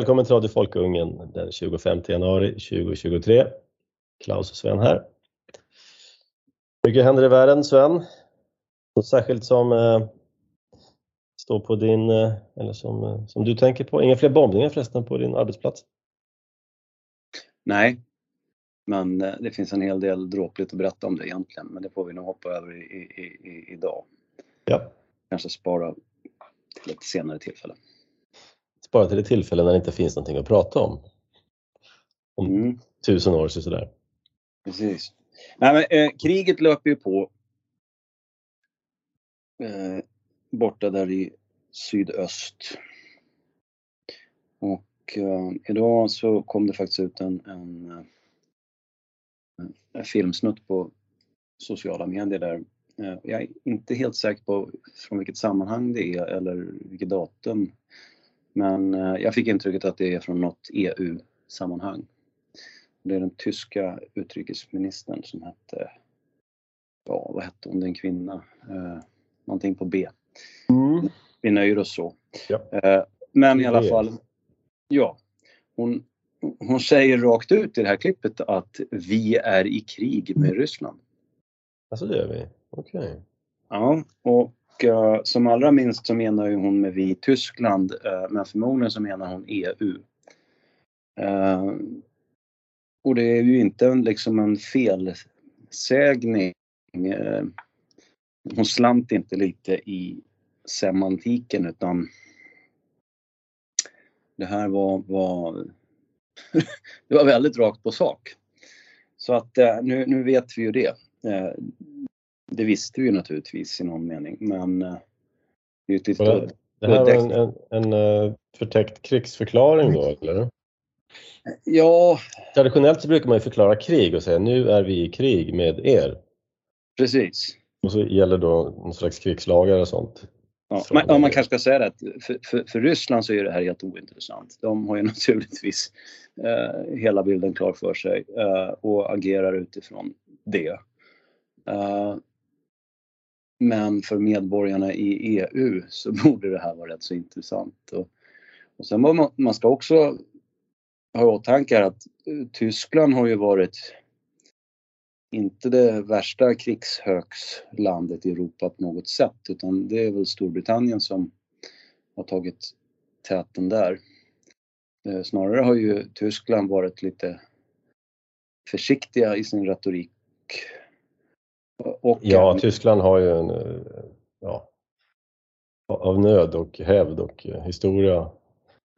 välkommen till Radio Folkungen den 25 januari 2023. Klaus och Sven här. Mycket händer i världen Sven. Något särskilt som eh, står på din, eh, eller som, eh, som du tänker på? Inga fler bombningar förresten på din arbetsplats? Nej, men eh, det finns en hel del dråpligt att berätta om det egentligen, men det får vi nog hoppa över i, i, i, idag. Ja. Kanske spara till ett senare tillfälle. Spara till ett tillfälle när det inte finns någonting att prata om. Om Mm, tusen år så sådär. precis. Nej, men, eh, kriget löper ju på eh, borta där i sydöst. Och eh, idag så kom det faktiskt ut en, en, eh, en filmsnutt på sociala medier där. Eh, jag är inte helt säker på från vilket sammanhang det är eller vilket datum. Men eh, jag fick intrycket att det är från något EU-sammanhang. Det är den tyska utrikesministern som hette, ja vad hette hon, den kvinna? Eh, någonting på B. Vi nöjer oss så. Ja. Eh, men i alla Det är- fall, ja. Hon, hon säger rakt ut i det här klippet att vi är i krig med Ryssland. Alltså det gör vi? Okej. Ja, och Eh, som allra minst så menar ju hon med vi Tyskland, eh, men förmodligen så menar hon EU. Eh, och det är ju inte en, liksom en felsägning. Hon slant inte lite i semantiken utan det här var, var det var väldigt rakt på sak. Så att nu, nu vet vi ju det. Det visste vi ju naturligtvis i någon mening men eh, det är ett litet det- Det här var en, en, en eh, förtäckt krigsförklaring då eller? Ja, Traditionellt så brukar man ju förklara krig och säga nu är vi i krig med er. precis. Och så gäller då någon slags krigslagar och sånt. Ja, man, ja, man kanske ska säga det att för, för, för Ryssland så är det här helt ointressant. De har ju naturligtvis eh, hela bilden klar för sig eh, och agerar utifrån det. Eh, men för medborgarna i EU så borde det här vara rätt så intressant. Och, och sen man, man ska också ha i åtanke att eh, Tyskland har ju varit inte det värsta krigshögslandet i Europa på något sätt utan det är väl Storbritannien som har tagit täten där. Eh, snarare har ju Tyskland varit lite försiktiga i sin retorik. Och, Ja, Tyskland har ju en, eh, ja, av nöd och hävd och eh, historia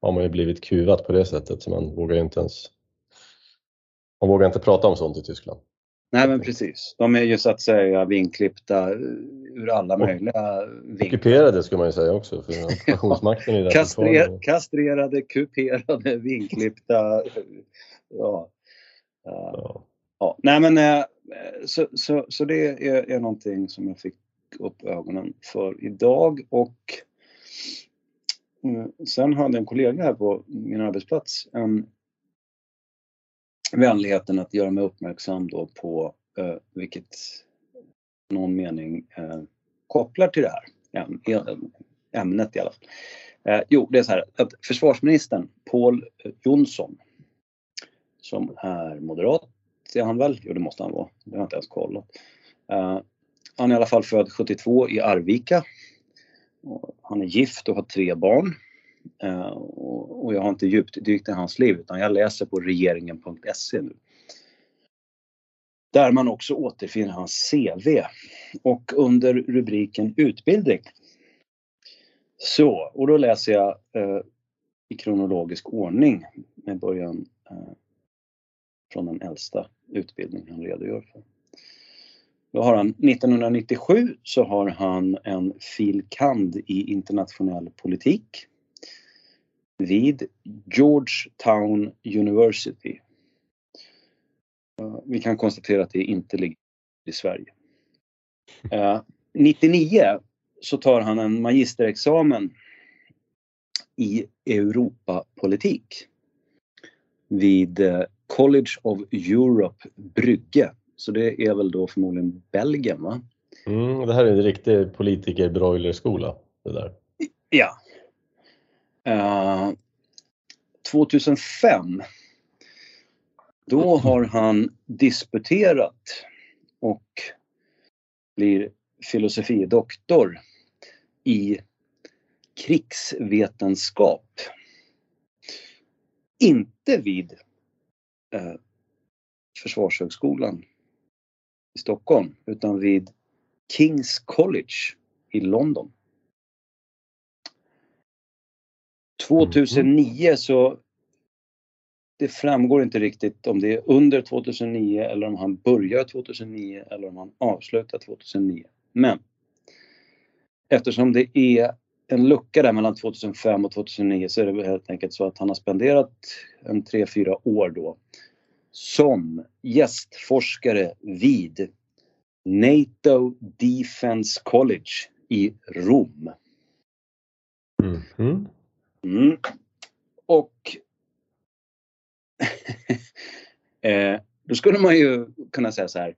har man ju blivit kuvat på det sättet så man vågar ju inte ens man vågar inte prata om sånt i Tyskland. nej men precis, de är ju så att säga vinklippta eh, ur alla Och- möjliga vinklar. Ockuperade skulle man ju säga också för ockupationsmakten är där fortfarande. kastrerade, kuperade, vinklippta. Ja. Ja. Ja, nej men eh, så, så, så det är, är någonting som jag fick upp ögonen för idag och eh, sen hade en kollega här på min arbetsplats en vänligheten att göra mig uppmärksam då på eh, vilket någon mening eh, kopplar till det här e-, ämnet i alla fall. Eh, jo, det är så här att försvarsministern Paul Jonsson som är moderat är han väl? Jo, det måste han vara. Det har jag inte ens kollat. Uh, han är i alla fall född 72 i Arvika. Och han är gift och har tre barn. Uh, och, och jag har inte djupdykt i hans liv utan jag läser på regeringen.se nu. Där man också återfinner hans CV. Och under rubriken utbildning. Så, och då läser jag uh, i kronologisk ordning med början från den äldsta utbildning han redogör för. Då har han 1997 så har han en fil. kand. i internationell politik vid Georgetown University. Eh, vi kan konstatera att det inte ligger i Sverige. Eh, 99 så tar han en magisterexamen i Europapolitik vid eh, College of Europe Brygge. Så det är väl då förmodligen Belgien va? Mm, det här är en riktig politiker-broilerskola. Det där. Ja. Eh, 2005 då har han disputerat och blir filosofidoktor i krigsvetenskap. Inte vid eh, Försvarshögskolan i Stockholm utan vid Kings College i London. 2009 så det framgår inte riktigt om det är under 2009 eller om han börjar 2009 eller om han avslutar 2009. Men eftersom det är en lucka där mellan 2005 och 2009 så är det helt enkelt så att han har spenderat en 3-4 år då som gästforskare vid NATO Defense College i Rom. Mhm. Mm. Och eh, då skulle man ju kunna säga så här.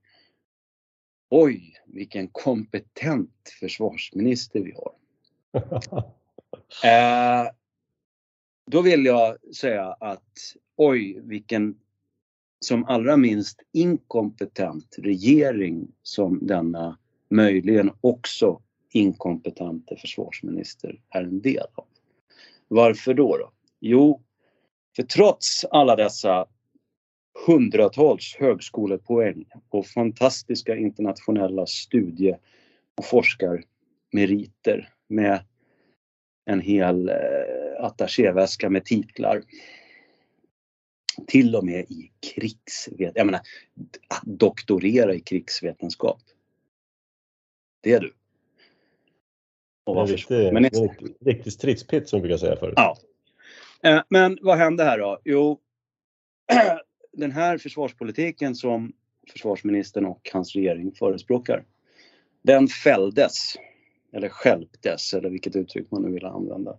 Oj, vilken kompetent försvarsminister vi har. Eh, då vill jag säga att oj, vilken som allra minst inkompetent regering som denna möjligen också inkompetente försvarsminister är en del av. Varför då? då? Jo, för trots alla dessa hundratals högskolepoäng och fantastiska internationella studie och forskarmeriter med en hel eh, attachéväska med titlar. Till och med i krigsvetenskap. Jag menar, att doktorera i krigsvetenskap. Det är du. Och vara riktig, försvarsminister. en riktig, riktig stridspitt som vi brukar säga förut. Ja. Eh, Men vad hände här då? Jo, den här försvarspolitiken som försvarsministern och hans regering förespråkar, den fälldes, eller skälptes, eller vilket uttryck man nu vill använda,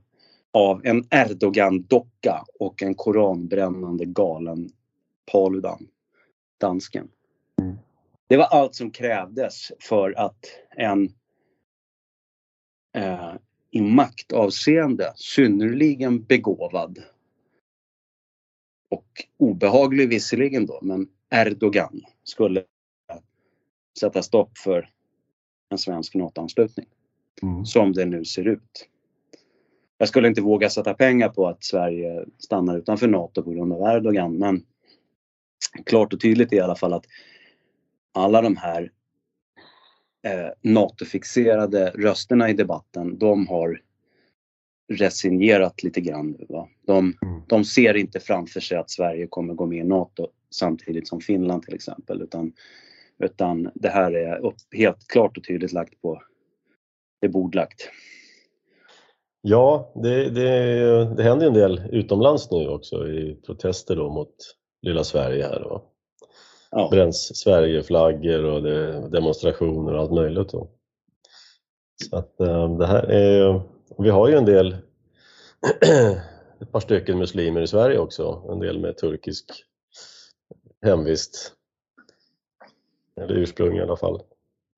av en Erdogan-docka och en koranbrännande galen Paludan, dansken. Mm. Det var allt som krävdes för att en eh, i maktavseende synnerligen begåvad och obehaglig visserligen då, men Erdogan skulle sätta stopp för en svensk NATO-anslutning Mm. som det nu ser ut. Jag skulle inte våga sätta pengar på att Sverige stannar utanför NATO på grund av Erdogan men klart och tydligt är i alla fall att alla de här eh, NATO-fixerade rösterna i debatten, de har resignerat lite grann nu. Va? De, Mm. de ser inte framför sig att Sverige kommer gå med i NATO samtidigt som Finland till exempel. Utan, utan det här är upp, helt klart och tydligt lagt på, det är bordlagt. Ja, det, det, det händer en del utomlands nu också i protester då mot lilla Sverige här. Och Ja. bränns Sverigeflaggor och det, demonstrationer och allt möjligt. Då. Så att eh, det här är, vi har ju en del, ett par stycken muslimer i Sverige också, en del med turkisk hemvist. Eller ursprung i alla fall.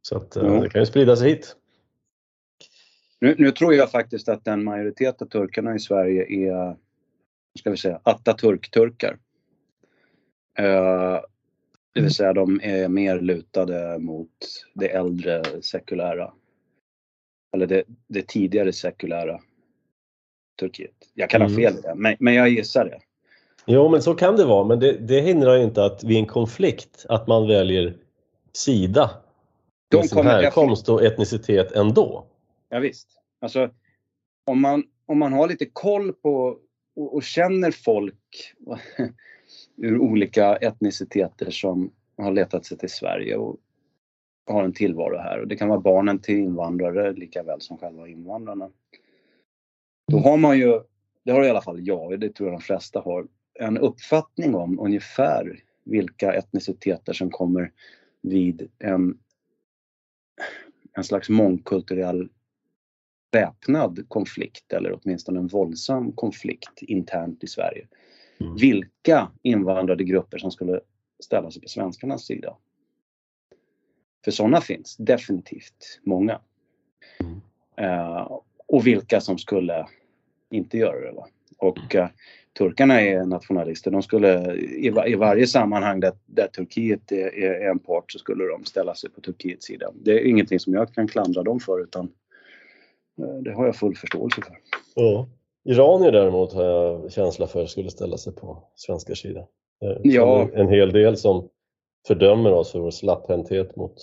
Så att eh, Ja. det kan ju sprida sig hit. Nu, nu tror jag faktiskt att en majoritet av turkarna i Sverige är, ska vi säga, Atatürk-turkar. Eh, det vill säga de är mer lutade mot det äldre sekulära. Eller det, det tidigare sekulära Turkiet. Jag kan ha Mm. fel i det, men, men jag gissar det. Jo, men så kan det vara, men det, det hindrar ju inte att vid en konflikt att man väljer sida De med sin härkomst och etnicitet ändå. Ja, visst. Alltså, om man, om man har lite koll på och, och känner folk ur olika etniciteter som har letat sig till Sverige och har en tillvaro här. Och det kan vara barnen till invandrare lika väl som själva invandrarna. Då har man ju, det har i alla fall jag, och det tror jag de flesta har, en uppfattning om ungefär vilka etniciteter som kommer vid en, en slags mångkulturell väpnad konflikt eller åtminstone en våldsam konflikt internt i Sverige. Mm. Vilka invandrade grupper som skulle ställa sig på svenskarnas sida. För sådana finns definitivt många. Mm. Eh, och vilka som skulle inte göra det. Va? Och uh, turkarna är nationalister. De skulle i, i varje sammanhang där, där Turkiet är, är, en part så skulle de ställa sig på Turkiets sida. Det är ingenting som jag kan klandra dem för utan uh, det har jag full förståelse för. Ja. Iranier däremot har jag känsla för skulle ställa sig på svenska sidan. Ja. En hel del som fördömer oss för vår slapphänthet mot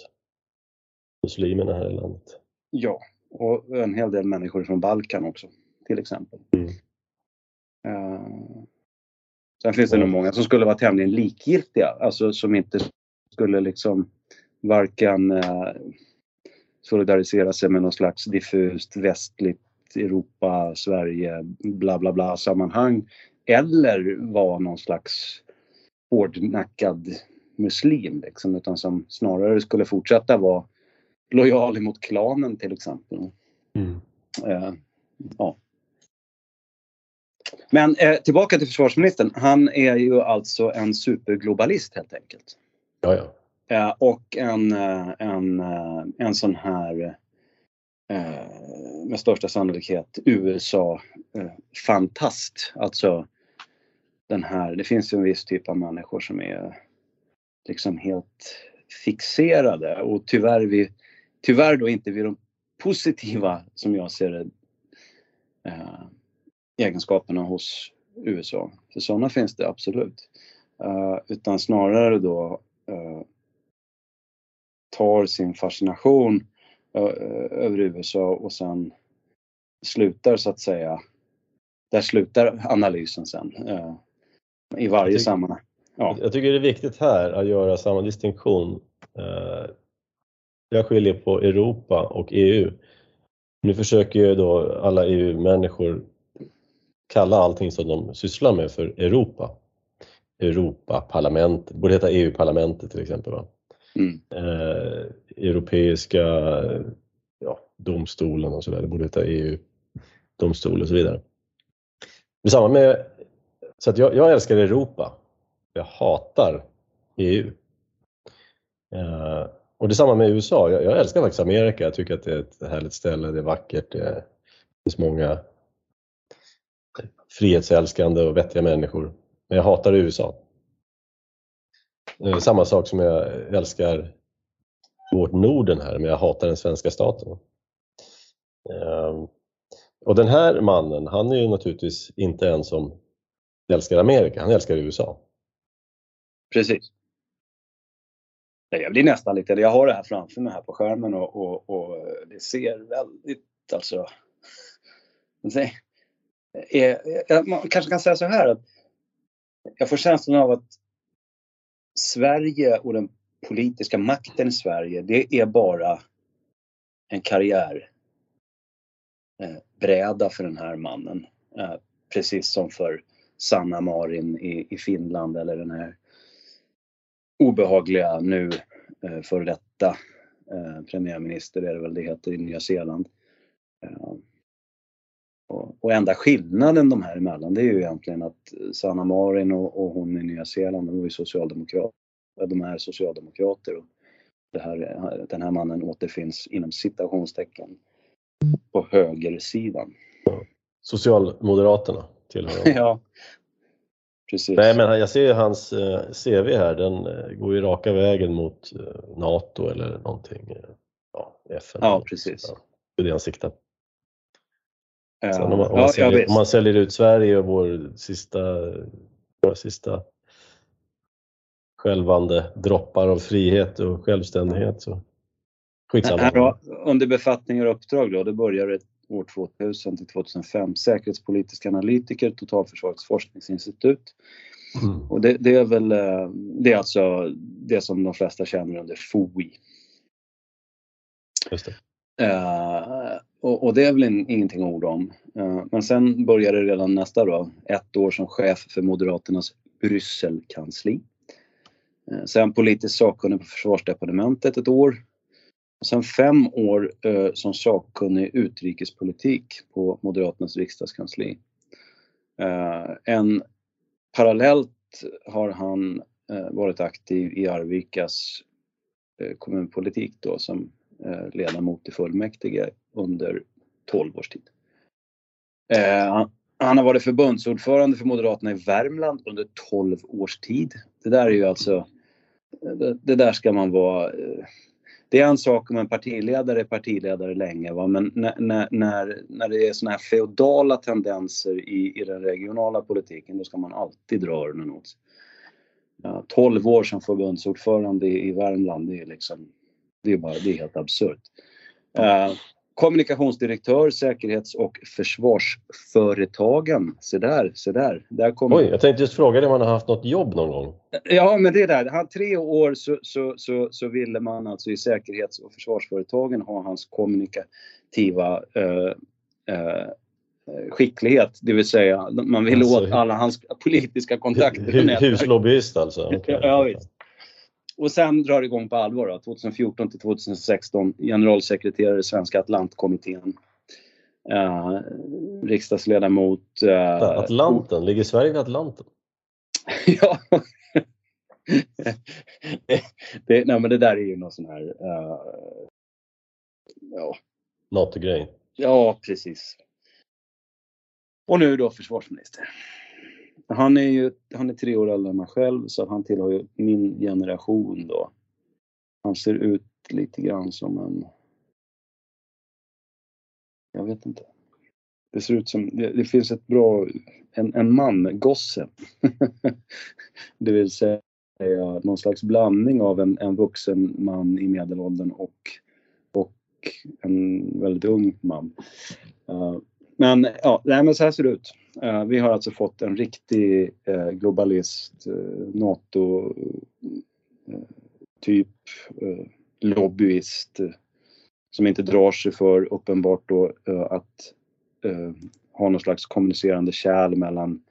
muslimerna här i landet. Ja, och en hel del människor från Balkan också till exempel. Mm. Uh, sen finns det nog många som skulle vara tämligen likgiltiga, alltså som inte skulle liksom varken uh, solidarisera sig med någon slags diffust västligt Europa, Sverige, bla bla bla sammanhang eller vara någon slags hårdnackad muslim liksom, utan som snarare skulle fortsätta vara lojal mot klanen till exempel. Mm. Uh, ja. Men eh, tillbaka till försvarsministern. Han är ju alltså en superglobalist helt enkelt. Ja, ja. Eh, och en, eh, en, eh, en sån här eh, med största sannolikhet USA-fantast. Eh, alltså den här, det finns ju en viss typ av människor som är liksom helt fixerade och tyvärr, vi, tyvärr då inte vid de positiva, som jag ser det, eh, egenskaperna hos USA. För sådana finns det absolut. Eh, utan snarare då eh, tar sin fascination över USA och sen slutar så att säga, där slutar analysen sen i varje tycker, sammanhang. Ja. Jag tycker det är viktigt här att göra samma distinktion. Jag skiljer på Europa och EU. Nu försöker ju då alla EU-människor kalla allting som de sysslar med för Europa. Europaparlamentet, borde heta EU-parlamentet till exempel. Va? Mm. Eh, europeiska ja, domstolen och så där, det borde heta EU-domstol och så vidare. Det är samma med, så att jag, jag älskar Europa. Jag hatar EU. Eh, och det är samma med USA. Jag, jag, älskar faktiskt Amerika. Jag tycker att det är ett härligt ställe, det är vackert, det finns många frihetsälskande och vettiga människor. Men jag hatar USA. Eh, samma sak som jag älskar vårt Norden här, men jag hatar den svenska staten. Ehm, och den här mannen, han är ju naturligtvis inte en som älskar Amerika, han älskar USA. Precis. Jag blir nästan lite, jag har det här framför mig här på skärmen och, och, och det ser väldigt alltså är, eh, eh, man kanske kan säga så här att jag får känslan av att Sverige och den politiska makten i Sverige, det är bara en karriärbräda eh, för den här mannen. Eh, precis som för Sanna Marin i, Finland eller den här obehagliga nu eh, före detta premiärminister, är det väl det heter, i Nya Zeeland. Och, enda skillnaden de här emellan det är ju egentligen att Sanna Marin och, och hon i Nya Zeeland, de är socialdemokrater. De är socialdemokrater och det här, den här mannen återfinns inom citationstecken på högersidan. Socialmoderaterna tillhör Ja, precis. Nej men jag ser hans eh, CV här, den eh, går ju raka vägen mot eh, NATO eller någonting. Ja, FN. Ja, precis. Det är det han siktar på. Sen om, man, om, man säljer, om, man, säljer, ut Sverige och vår sista, våra sista skälvande droppar av frihet och självständighet så skitsamma. under befattningar och uppdrag då, det började år 2000 till 2005, säkerhetspolitisk analytiker, Totalförsvarets forskningsinstitut. Mm. Och det, det, är väl, eh, det är alltså det som de flesta känner under FOI. Just det. Uh, och, och, det är väl in, ingenting att orda om. Uh, men sen började redan nästa då, ett år som chef för Moderaternas Brysselkansli. Uh, sen politisk sakkunnig på försvarsdepartementet ett år. Och sen fem år som sakkunnig utrikespolitik på Moderaternas riksdagskansli. en parallellt har han varit aktiv i Arvikas kommunpolitik då som Eh, ledamot i fullmäktige under 12 års tid. Eh, han har varit förbundsordförande för Moderaterna i Värmland under 12 års tid. Det där är ju alltså, eh, det, där ska man vara det är en sak om en partiledare är partiledare länge, va? men när, när, när det är såna här feodala tendenser i, i den regionala politiken, då ska man alltid dra öronen åt sig. Ja, 12 år som förbundsordförande i, i Värmland, det är liksom, det är bara, det är helt absurt. Uh, kommunikationsdirektör, säkerhets och försvarsföretagen. Se där, se där. där kommer... Oj, jag tänkte just fråga dig om han har haft något jobb någon gång? Ja, men det är där. Han, tre år så, så, så, så ville man alltså i säkerhets och försvarsföretagen ha hans kommunikativa uh, uh, skicklighet, det vill säga man ville alltså, åt alla hans politiska kontakter. Huslobbyist alltså? Okay. Ja, visst. Och sen drar det igång på allvar då, 2014 till 2016, generalsekreterare i Svenska Atlantkommittén. Uh, riksdagsledamot. Uh, Atlanten, ligger Sverige vid Atlanten? ja. det, det, nej men det där är ju någon sån här... Uh, ja. NATO-grej? Ja, precis. Och nu då försvarsminister. Han är ju han är tre år äldre än mig själv så han tillhör ju min generation då. Han ser ut lite grann som en... Jag vet inte. Det ser ut som, det, det finns ett bra, en, en man, gosse. det vill säga någon slags blandning av en, en vuxen man i medelåldern och, och en väldigt ung man. Uh, men ja, nej, men så här ser det ut. Uh, vi har alltså fått en riktig uh, globalist, uh, NATO typ lobbyist som inte drar sig för uppenbart då att ha någon slags kommunicerande kärl mellan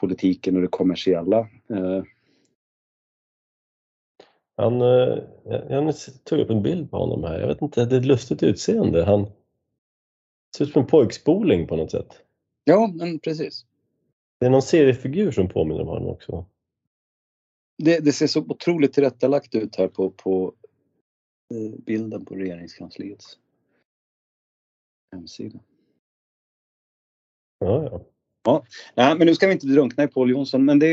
politiken och det kommersiella. Han, jag tog upp en bild på honom här. Jag vet inte, det är ett lustigt utseende. Han ser ut som en pojkspoling på något sätt. Ja, men precis. Det är någon seriefigur som påminner om honom också. Det, det ser så otroligt tillrättalagt ut här på, på eh, bilden på regeringskansliets hemsida. Ja, ja. Ja, nej, men nu ska vi inte drunkna i Paul Jonsson, men det,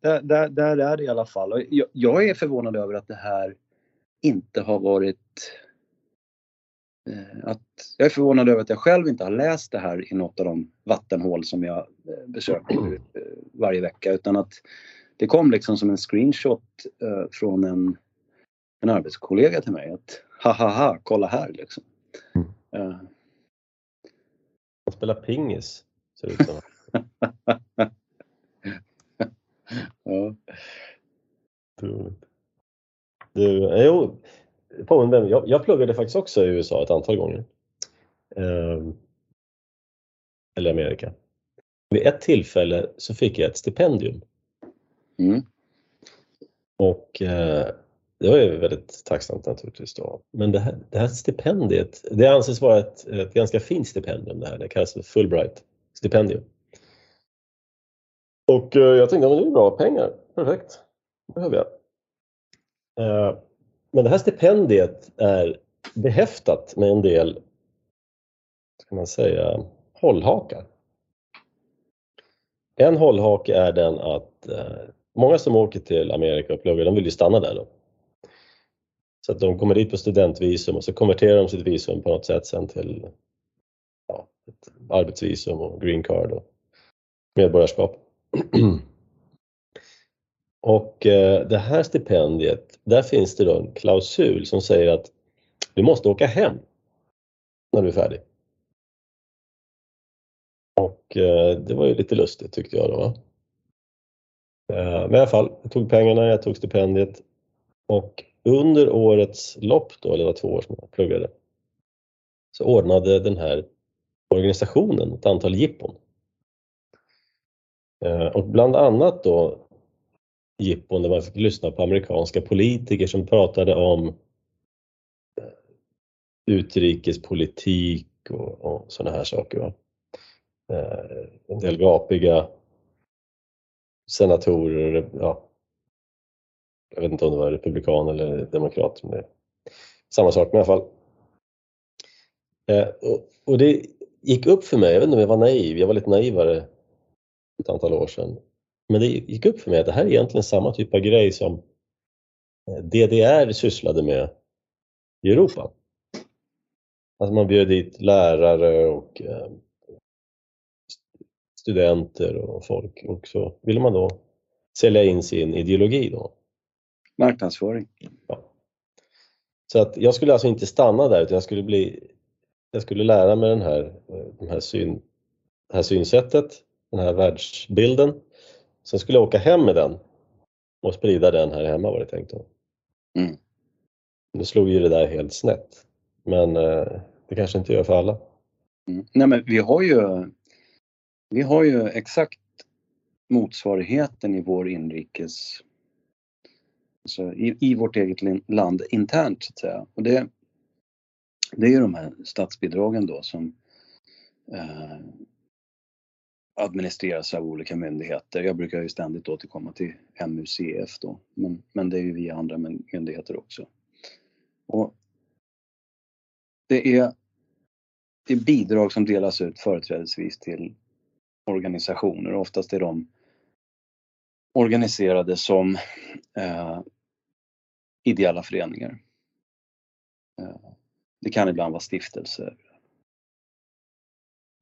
där, där, där är det i alla fall. Jag, jag är förvånad över att det här inte har varit att jag är förvånad över att jag själv inte har läst det här i något av de vattenhål som jag eh, besöker eh, varje vecka utan att det kom liksom som en screenshot från en, en arbetskollega till mig att ha ha ha, kolla här liksom. Mm. Uh. Han spelar pingis, ser det ut som. ja. Du, jo, påminner mig, jag, jag pluggade faktiskt också i USA ett antal gånger. Eh, eller Amerika. Vid ett tillfälle så fick jag ett stipendium. Mm. Och eh, det var ju väldigt tacksamt naturligtvis då. Men det här, det här stipendiet, det anses vara ett, ett ganska fint stipendium det här. Det kallas för Fulbright stipendium. Och eh, jag tänkte, men det är bra pengar, perfekt, det behöver jag. Eh, men det här stipendiet är behäftat med en del, ska man säga, hållhakar. En hållhake är den att eh, många som åker till Amerika och pluggar, de vill ju stanna där då. Så att de kommer dit på studentvisum och så konverterar de sitt visum på något sätt sen till ja, ett arbetsvisum och green card och medborgarskap. Och eh, det här stipendiet, där finns det då en klausul som säger att du måste åka hem när du är färdig. Och eh, det var ju lite lustigt tyckte jag då. Eh, men i alla fall, jag tog pengarna, jag tog stipendiet och under årets lopp då, eller det var två år som jag pluggade, så ordnade den här organisationen ett antal jippon. Och bland annat då jippon där man fick lyssna på amerikanska politiker som pratade om eh, utrikespolitik och, och sådana här saker. Va? Eh, en del gapiga senatorer, ja, jag vet inte om det var republikan eller demokrat, men det är samma sak i alla fall. Eh, och, och det gick upp för mig, jag vet inte om jag var naiv, jag var lite naivare ett antal år sedan. Men det gick upp för mig att det här är egentligen samma typ av grej som eh, DDR sysslade med i Europa. Alltså man bjöd dit lärare och eh, studenter och folk och så ville man då sälja in sin ideologi då. Marknadsföring. Ja. Så att jag skulle alltså inte stanna där utan jag skulle bli jag skulle lära mig den här, den här syn, det här synsättet, den här världsbilden. Sen skulle jag åka hem med den och sprida den här hemma var det tänkt då. Mm. Nu slog ju det där helt snett. Men eh, det kanske inte gör för alla. Mm. Nej men vi har ju vi har ju exakt motsvarigheten i vår inrikes alltså i, i vårt eget land internt så att säga. Och det, det är ju de här statsbidragen då som eh, administreras av olika myndigheter. Jag brukar ju ständigt återkomma till MUCF då, men, men det är ju via andra myndigheter också. Och det är, det är bidrag som delas ut företrädesvis till organisationer. Oftast är de organiserade som eh, ideella föreningar. Eh, det kan ibland vara stiftelser.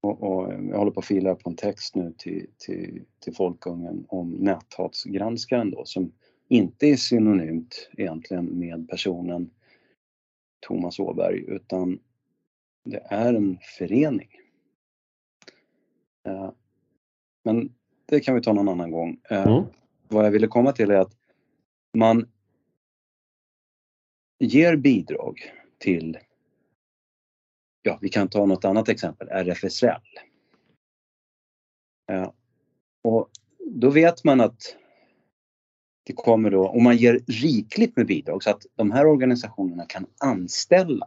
Och, och, jag håller på att fila på en text nu till, till, till Folkungen om näthatsgranskaren då som inte är synonymt egentligen med personen Thomas Åberg utan det är en förening. Eh, men det kan vi ta någon annan gång. Eh, mm. Vad jag ville komma till är att man ger bidrag till, ja vi kan ta något annat exempel, RFSL. Eh, och då vet man att det kommer då, om man ger rikligt med bidrag så att de här organisationerna kan anställa.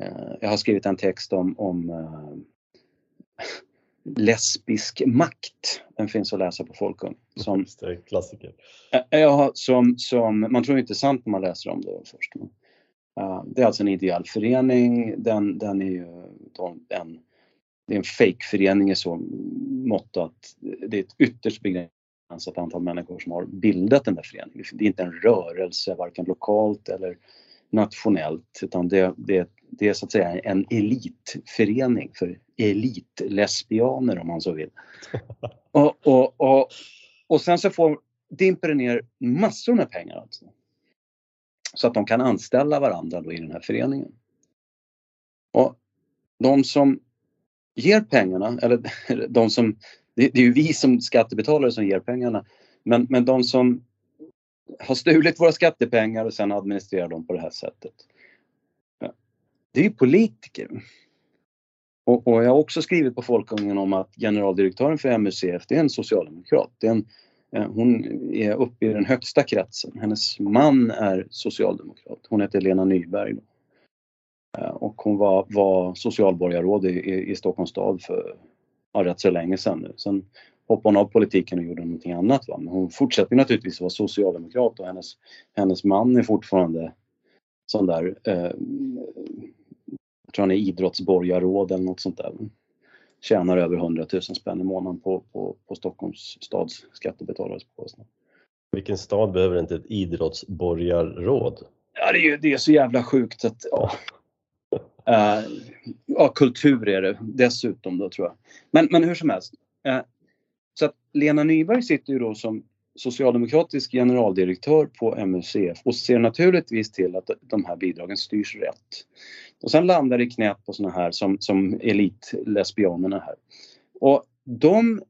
Eh, jag har skrivit en text om, om lesbisk makt. Den finns att läsa på Folkung. Som, klassiker. Ja, som, som, man tror inte sant när man läser om det först. Uh, det är alltså en ideell förening. Den, den är ju en, det är en fejkförening i så mått att det är ett ytterst begränsat antal människor som har bildat den där föreningen. Det är inte en rörelse, varken lokalt eller nationellt, utan det, det, det är så att säga en elitförening för elitlesbianer om man så vill. Och, och, och, och sen så får, dimper det ner massor med pengar alltså. Så att de kan anställa varandra då i den här föreningen. Och de som ger pengarna, eller de som, det, är ju vi som skattebetalare som ger pengarna, men, men de som har stulit våra skattepengar och sen administrerar dem på det här sättet. Det är ju politiker. Och, och, jag har också skrivit på Folkungen om att generaldirektören för MUCF, det är en socialdemokrat. Det är en, Eh, hon är uppe i den högsta kretsen. Hennes man är socialdemokrat. Hon heter Lena Nyberg. Eh, och hon var, var socialborgarråd i, i Stockholms stad för ja, rätt så länge sedan nu. Sen hoppade hon av politiken och gjorde någonting annat. Va? Men hon fortsätter naturligtvis vara socialdemokrat och hennes, hennes man är fortfarande sån där eh, tror han är idrottsborgarråd eller något sånt där. Tjänar över 100 000 spänn i månaden på, på, på Stockholms stads skattebetalares bekostnad. Vilken stad behöver inte ett idrottsborgarråd? Ja, det är ju det är så jävla sjukt att ja. Uh, ja, kultur är det dessutom då tror jag. Men, men hur som helst. Uh, så att Lena Nyberg sitter ju då som socialdemokratisk generaldirektör på MUCF och ser naturligtvis till att de här bidragen styrs rätt. Och sen landar det i knät på såna här som, som elitlesbianerna här. Och de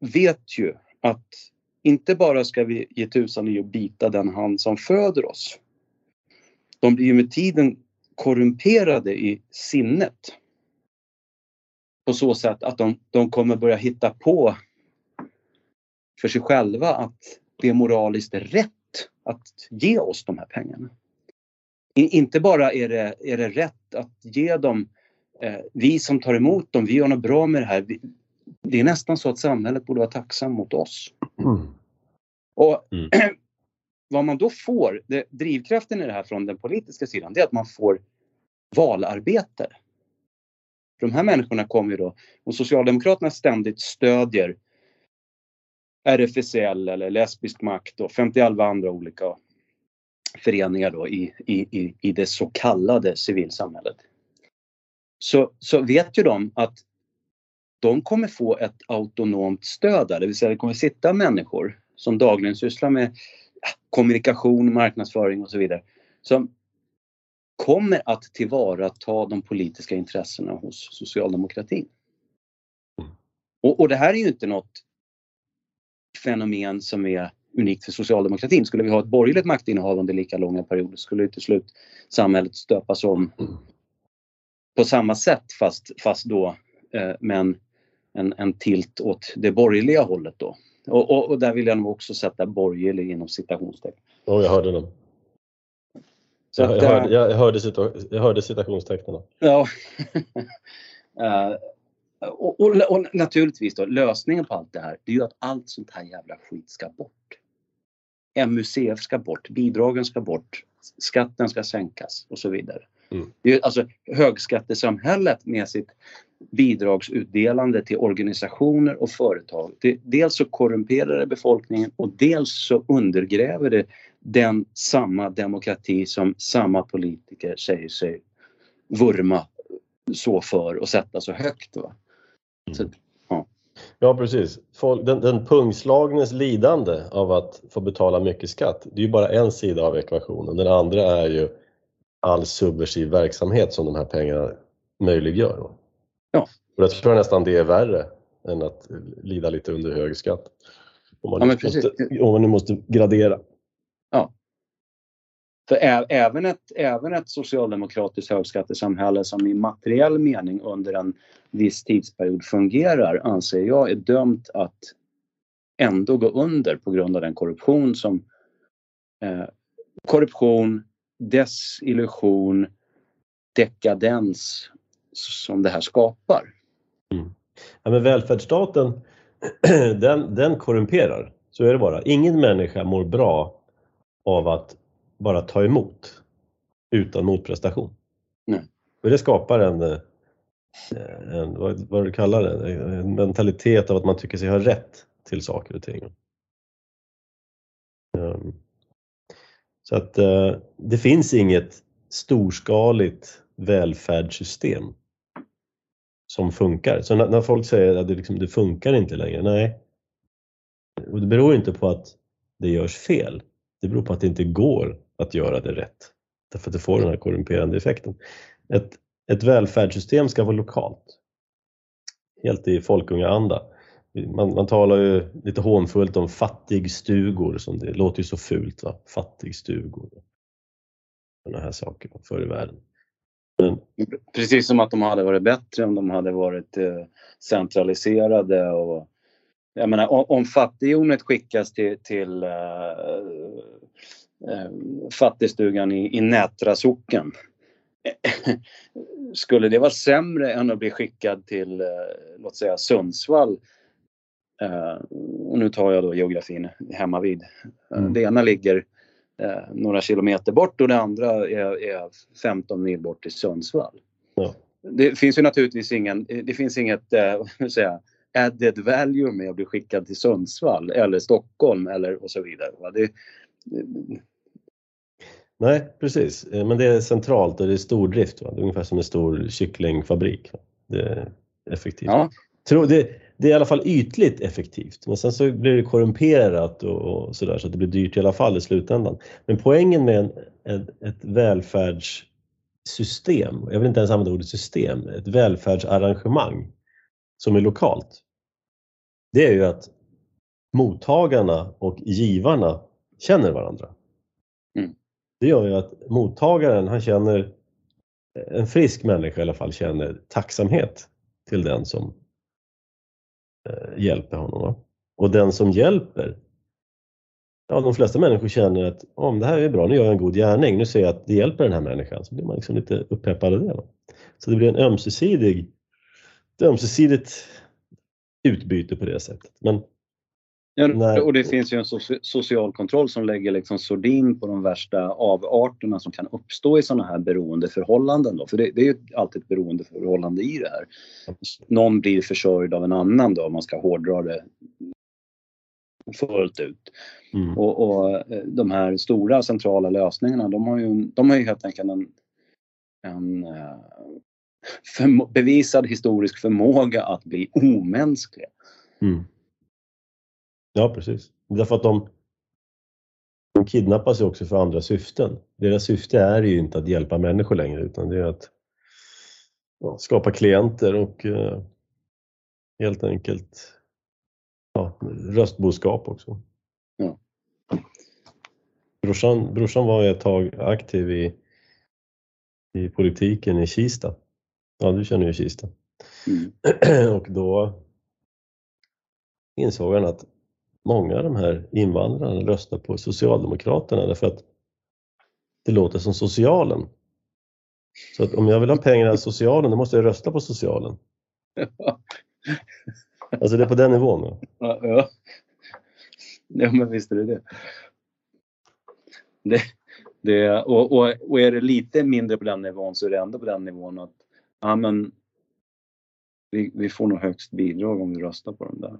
vet ju att inte bara ska vi ge tusan i att bita den hand som föder oss. De blir ju med tiden korrumperade i sinnet. På så sätt att de, de kommer börja hitta på för sig själva att det är moraliskt rätt att ge oss de här pengarna. Inte bara är det, är det rätt att ge dem, eh, vi som tar emot dem, vi gör något bra med det här. Vi, det är nästan så att samhället borde vara tacksamt mot oss. Mm. Och mm. vad man då får, det, drivkraften i det här från den politiska sidan, det är att man får valarbetare. För de här människorna kommer ju då, och Socialdemokraterna ständigt stödjer RFSL eller Lesbisk makt och 50 andra olika föreningar då i, i, i det så kallade civilsamhället. Så, så vet ju de att de kommer få ett autonomt stöd där, det vill säga det kommer sitta människor som dagligen sysslar med kommunikation, marknadsföring och så vidare som kommer att tillvarata de politiska intressena hos socialdemokratin. Och, och det här är ju inte något fenomen som är unikt för socialdemokratin. Skulle vi ha ett borgerligt maktinnehav under lika långa perioder skulle till slut samhället stöpas om på samma sätt fast, fast då eh, med en, en, tilt åt det borgerliga hållet då. Och, och, och, där vill jag nog också sätta borgerlig inom citationstecken. Oh, jag hörde dem. Så jag, jag, hörde, jag, hörde, jag hörde citationstecknen. Ja. uh, och, och, och, naturligtvis då, lösningen på allt det här, det är ju att allt sånt här jävla skit ska bort. MUCF ska bort, bidragen ska bort, skatten ska sänkas och så vidare. Mm. Det är alltså högskattesamhället med sitt bidragsutdelande till organisationer och företag. Det, dels så korrumperar det befolkningen och dels så undergräver det den samma demokrati som samma politiker säger sig vurma så för och sätta så högt. Va? Mm. Så, ja. precis. Den, den pungslagnes lidande av att få betala mycket skatt, det är ju bara en sida av ekvationen. Den andra är ju all subversiv verksamhet som de här pengarna möjliggör. Ja. Och jag tror nästan det är värre än att lida lite under hög skatt. Om man, ja, måste, om man nu måste gradera. Ja. För även ett, även ett socialdemokratiskt högskattesamhälle som i materiell mening under en viss tidsperiod fungerar anser jag är dömt att ändå gå under på grund av den korruption som eh, korruption, desillusion, dekadens som det här skapar. Mm. Ja, men välfärdsstaten, den, den korrumperar. Så är det bara. Ingen människa mår bra av att bara ta emot utan motprestation. Nej. Och det skapar en, eh, en vad, vad du kallar det, en mentalitet av att man tycker sig ha rätt till saker och ting. Um, så att uh, det finns inget storskaligt välfärdssystem som funkar. Så när, när folk säger att det, liksom, det funkar inte längre, nej. Och det beror inte på att det görs fel. Det beror på att det inte går att göra det rätt. Därför att det får den här korrumperande effekten. Ett, ett välfärdssystem ska vara lokalt. Helt i folkungaanda. Man, man talar ju lite hånfullt om fattigstugor, som det låter ju så fult. Va? Fattigstugor. Sådana här saker förr i världen. Men... Precis som att de hade varit bättre om de hade varit eh, centraliserade och jag menar om, om fattighjonet skickas till, till uh, fattigstugan i, i Nätra socken. Skulle det vara sämre än att bli skickad till, uh, låt säga Sundsvall? och nu tar jag då geografin hemma vid. Mm. Det ena ligger några kilometer bort och det andra är, är 15 mil bort till Sundsvall. Ja. Det finns ju naturligtvis ingen, det finns inget, eh, säga, added value med att bli skickad till Sundsvall eller Stockholm eller och så vidare. Det, Nej, precis. Eh, men det är centralt och det är stordrift. Va? Det är ungefär som en stor kycklingfabrik. Det är effektivt. Ja. det, det är i alla fall ytligt effektivt, men sen så blir det korrumperat och, och sådär så att det blir dyrt i alla fall i slutändan. Men poängen med en, ett, ett välfärdssystem, jag vill inte ens använda ordet system, ett välfärdsarrangemang som är lokalt, det är ju att mottagarna och givarna känner varandra. Mm. Det gör ju att mottagaren, han känner, en frisk människa i alla fall, känner tacksamhet till den som eh, hjälper honom. Och den som hjälper, ja de flesta människor känner att om det här är bra, nu gör jag en god gärning, nu ser jag att det hjälper den här människan, så blir man liksom lite uppeppad av det. Va? Så det blir en ömsesidig ett ömsesidigt utbyte på det sättet. Men Ja, och det finns ju en social kontroll som lägger liksom sordin på de värsta avarterna som kan uppstå i sådana här beroendeförhållanden. Då. För det, det är ju alltid ett beroendeförhållande i det här. Någon blir försörjd av en annan då, om man ska hårdra det fullt ut. Mm. Och, och, eh, de här stora centrala lösningarna, de har ju, de har ju helt enkelt en, en eh, för, bevisad historisk förmåga att bli omänskliga. Mm. Ja, precis. Därför att de, de kidnappas ju också för andra syften. Deras syfte är ju inte att hjälpa människor längre utan det är att ja, skapa klienter och eh, helt enkelt ja, röstboskap också. Ja. Brorsan, brorsan var ett tag aktiv i, i politiken i Kista. Ja, du känner ju Kista. Mm. Och då insåg han att många av de här invandrarna röstar på Socialdemokraterna därför att det låter som socialen. Så att om jag vill ha pengar av socialen, då måste jag rösta på socialen. Alltså det är på den nivån? Ja, ja. ja men visst är det det. det, det och, och, och, är det lite mindre på den nivån så är det ändå på den nivån att ja, men, vi, vi får nog högst bidrag om vi röstar på dem där.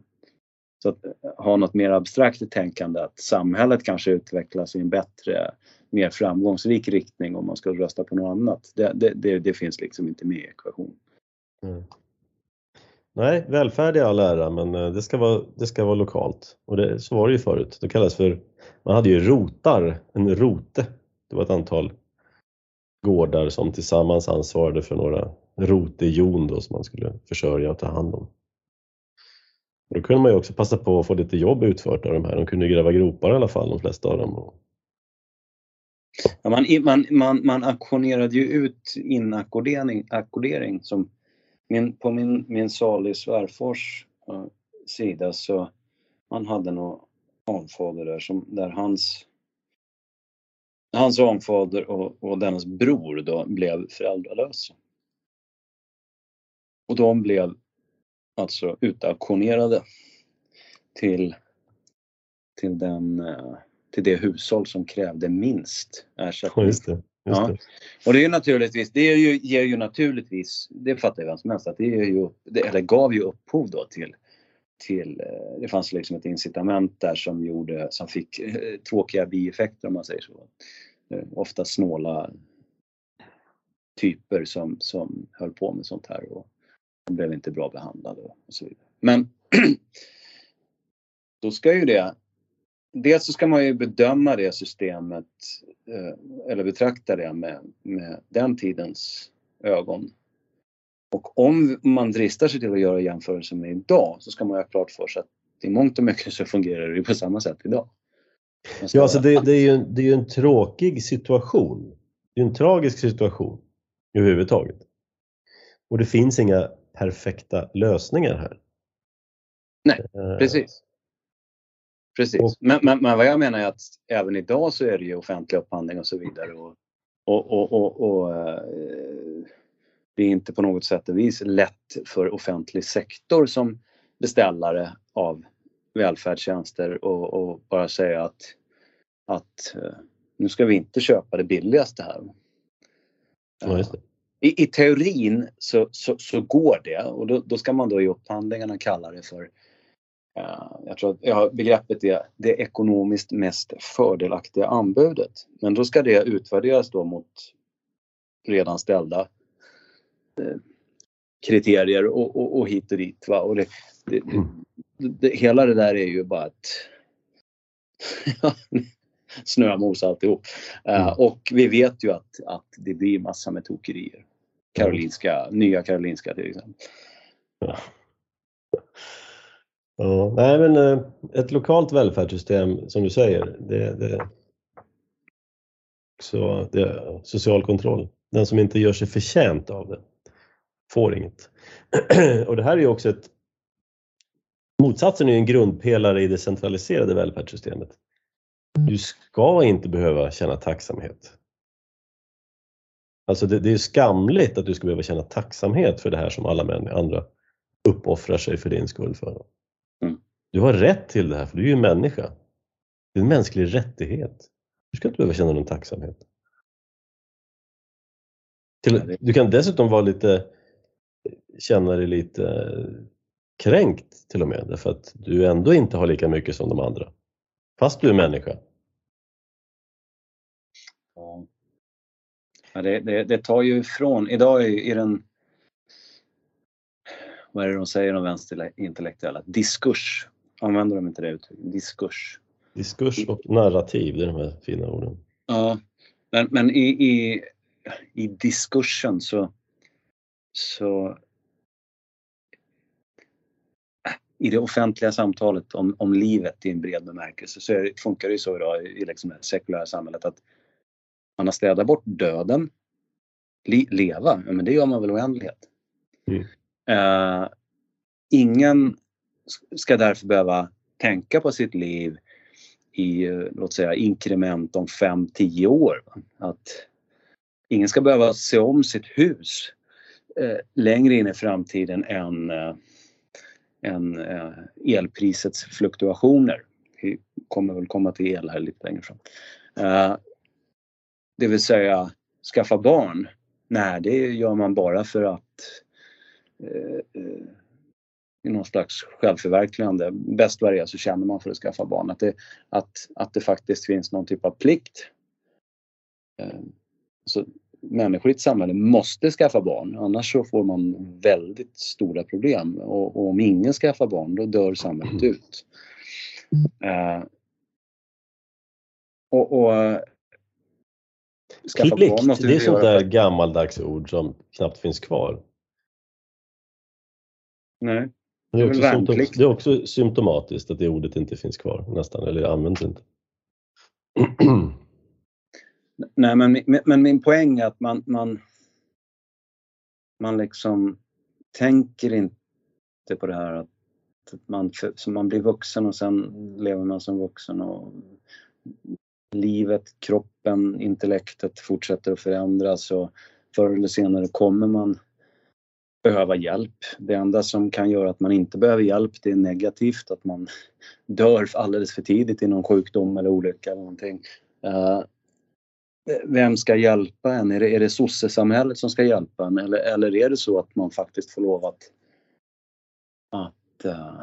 Så att eh, ha något mer abstrakt i tänkande att samhället kanske utvecklas i en bättre, mer framgångsrik riktning om man ska rösta på något annat. Det, det, det, det finns liksom inte med i ekvationen. Mm. Nej, välfärd i all ära men eh, det ska vara, det ska vara lokalt. Och det, så var det ju förut. Det kallades för, man hade ju rotar, en rote. Det var ett antal gårdar som tillsammans ansvarade för några rotejon då som man skulle försörja och ta hand om. Då kunde man ju också passa på att få lite jobb utfört av de här. De kunde gräva gropar i alla fall, de flesta av dem. Ja, man, man, man, man auktionerade ju ut inackordering som min, på min, min salig svärfars uh, eh, sida så han hade nog anfader där som där hans hans anfader och, och dennes bror då blev föräldralösa. Och de blev alltså utauktionerade till, till, den, eh, till det hushåll som krävde minst ersättning. Just det, just ja. det. Och det är naturligtvis, det är ju, ger ju naturligtvis, det fattar ju vem som helst, att det, är ju, det, eller gav ju upphov då till till, eh, det fanns liksom ett incitament där som gjorde, som fick eh, tråkiga bieffekter om man säger så. Ofta snåla typer som, som höll på med sånt här och de blev inte bra behandlade och så vidare. Men då ska ju det Dels så ska man ju bedöma det systemet eh, eller betrakta det med, med den tidens ögon. Och om man dristar sig till att göra jämförelser med idag så ska man ha klart för sig att i mångt och mycket så fungerar det på samma sätt idag. Ja, alltså det, det, är ju, det är ju en tråkig situation. Det är en tragisk situation överhuvudtaget. Och det finns inga perfekta lösningar här. Nej, eh, precis. Precis. Och, men, men, men, vad jag menar är att även idag så är det ju offentlig upphandling och så vidare. Och, och, och, och, eh, det är inte på något sätt och vis lätt för offentlig sektor som beställare av välfärdstjänster och, och bara säga att, att eh, nu ska vi inte köpa det billigaste här. Ja, i, I, teorin så, så, så, går det och då, då, ska man då i upphandlingarna kalla det för uh, jag tror att ja, begreppet är det ekonomiskt mest fördelaktiga anbudet. Men då ska det utvärderas då mot redan ställda uh, kriterier och, och, och, hit och dit. Va? Och det, det, det, hela det där är ju bara ett snömos alltihop. Uh, och vi vet ju att, att det blir massa med tokerier. Karolinska, nya Karolinska till exempel. Ja. Ja, nej men eh, ett lokalt välfärdssystem som du säger, det, det, så det är social kontroll. Den som inte gör sig förtjänt av det får inget. Och det här är ju också ett Motsatsen är en grundpelare i det centraliserade välfärdssystemet. Du ska inte behöva känna tacksamhet. Alltså det, det är skamligt att du ska behöva känna tacksamhet för det här som alla män, andra uppoffrar sig för din skull för. Mm. Du har rätt till det här för du är ju en människa. Det är en mänsklig rättighet. Du ska inte behöva känna någon tacksamhet. Till, du kan dessutom vara lite, känna dig lite kränkt till och med därför att du ändå inte har lika mycket som de andra. Fast du är människa. Ja. Det, det, det tar ju ifrån, idag är den vad är det de säger om vänsterintellektuella? Diskurs. Använder de inte det uttrycket? Diskurs. Diskurs och narrativ, det är de här fina orden. Ja, men, men i, i, i diskursen så, så i det offentliga samtalet om, om livet i en bred bemärkelse så är, funkar det ju så idag i liksom det sekulära samhället att man har städat bort döden. Le, leva, ja, men det gör man väl oändlighet. Mm. Uh, ingen ska därför behöva tänka på sitt liv i, låt säga, inkrement om 5-10 år. Att ingen ska behöva se om sitt hus uh, längre in i framtiden än, än eh, elprisets fluktuationer. Vi kommer väl komma till el här lite längre fram. Eh, det vill säga skaffa barn. Nej, det gör man bara för att eh, i någon slags självförverkligande. Bäst vad det är så känner man för att skaffa barn. Att det, att, att det faktiskt finns någon typ av plikt. Så människor i ett samhälle måste skaffa barn annars så får man väldigt stora problem och, och om ingen skaffar barn då dör samhället ut. Eh, och, och skaffa Plikt, barn måste det är sånt där gammaldags ord som knappt finns kvar. Nej. Det är, också symptom, det är också symptomatiskt att det ordet inte finns kvar nästan, eller används inte. Nej, men, men min poäng är att man, man, man liksom tänker inte på det här att man, så man blir vuxen och sen lever man som vuxen och livet, kroppen, intellektet fortsätter att förändras och förr eller senare kommer man behöva hjälp. Det enda som kan göra att man inte behöver hjälp det är negativt, att man dör alldeles för tidigt i någon sjukdom eller olycka eller någonting. Eh, vem ska hjälpa en? Är det, är det sossesamhället som ska hjälpa en eller, eller är det så att man faktiskt får lov att, att uh,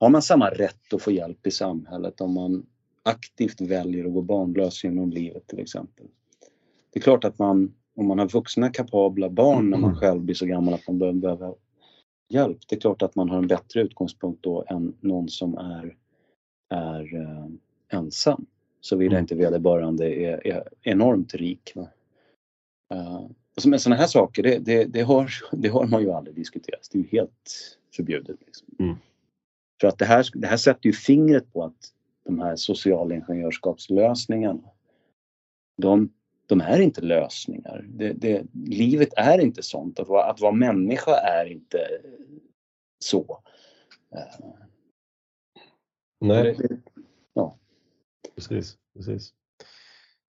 har man samma rätt att få hjälp i samhället om man aktivt väljer att gå barnlös genom livet till exempel. Det är klart att man, om man har vuxna kapabla barn när man mm. själv blir så gammal att man behöver hjälp, det är klart att man har en bättre utgångspunkt då än någon som är, är uh, ensam. Såvida mm. inte vederbörande är, är enormt rik. Uh, men sådana här saker, det, det, det, har, det har man ju aldrig diskuterat. Det är ju helt förbjudet. Liksom. Mm. För att det här, det här sätter ju fingret på att de här socialingenjörskapslösningarna. De, de är inte lösningar. Det, det, livet är inte sånt. Att vara, att vara människa är inte så. Nej. Det, ja. Precis, precis.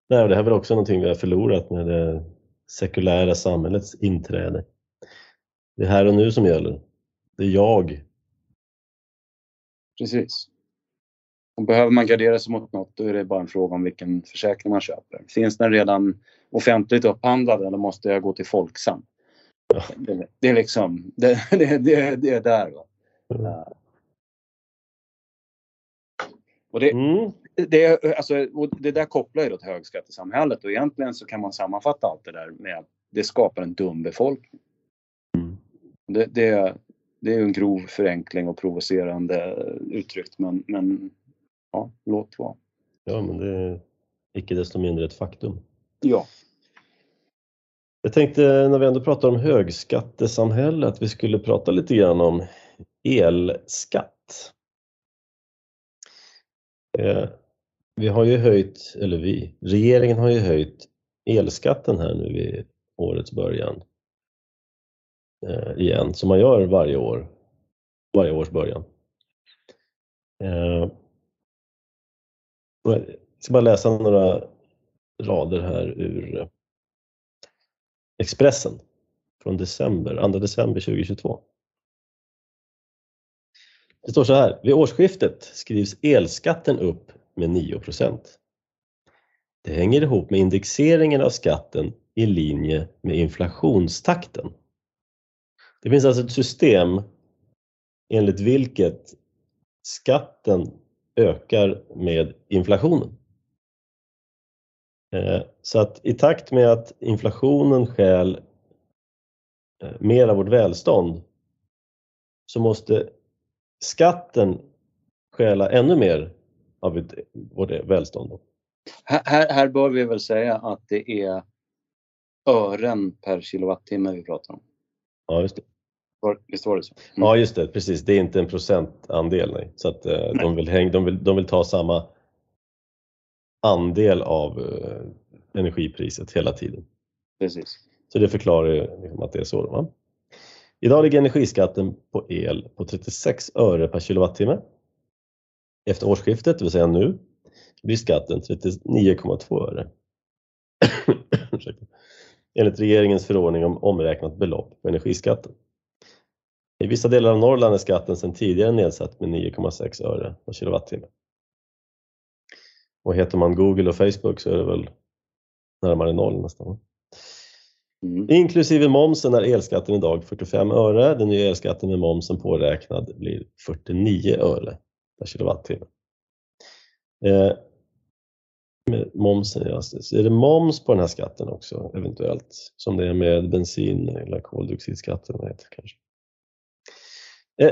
Nej, det här är väl också någonting vi har förlorat med det sekulära samhällets inträde. Det är här och nu som gäller. Det är jag. Precis. Och behöver man gardera sig mot något då är det bara en fråga om vilken försäkring man köper. Finns den redan offentligt upphandlad eller måste jag gå till Folksam? Det, det är liksom, det, det, det, det är där. Va? Mm. Och det, mm. Det, alltså, det där kopplar ju då till högskattesamhället och egentligen så kan man sammanfatta allt det där med att det skapar en dum befolkning. Mm. Det, det, det är en grov förenkling och provocerande uttryckt men, men ja, låt vara. Ja, men det är icke desto mindre ett faktum. Ja. Jag tänkte när vi ändå pratar om högskattesamhälle att vi skulle prata lite grann om elskatt. Vi har ju höjt, eller vi, regeringen har ju höjt elskatten här nu vid årets början eh, igen, som man gör varje år, varje års början. Eh, jag ska bara läsa några rader här ur eh, Expressen från december, 2 december 2022. Det står så här, vid årsskiftet skrivs elskatten upp med 9% Det hänger ihop med indexeringen av skatten i linje med inflationstakten. Det finns alltså ett system enligt vilket skatten ökar med inflationen. Eh, så att i takt med att inflationen skäl eh, mer av vårt välstånd så måste skatten stjäla ännu mer av vårt välstånd. Här, här bör vi väl säga att det är ören per kilowattimme vi pratar om. Ja, just det. Visst var det så? Mm. Ja, just det. Precis. Det är inte en procentandel. Nej. Så att, eh, nej. De, vill häng, de, vill, de vill ta samma andel av eh, energipriset hela tiden. Precis. Så det förklarar liksom att det är så. Va? Idag ligger energiskatten på el på 36 öre per kilowattimme. Efter årsskiftet, det vill säga nu, blir skatten 39,2 öre. Enligt regeringens förordning om omräknat belopp på energiskatten. I vissa delar av Norrland är skatten sedan tidigare nedsatt med 9,6 öre per kilowattimme. Och heter man Google och Facebook så är det väl närmare noll nästan. Mm. Inklusive momsen är elskatten idag 45 öre. Den nya elskatten med momsen påräknad blir 49 öre per kilowattimme. Eh, med momsen, ja, är det moms på den här skatten också eventuellt? Som det är med bensin eller koldioxidskatten heter kanske.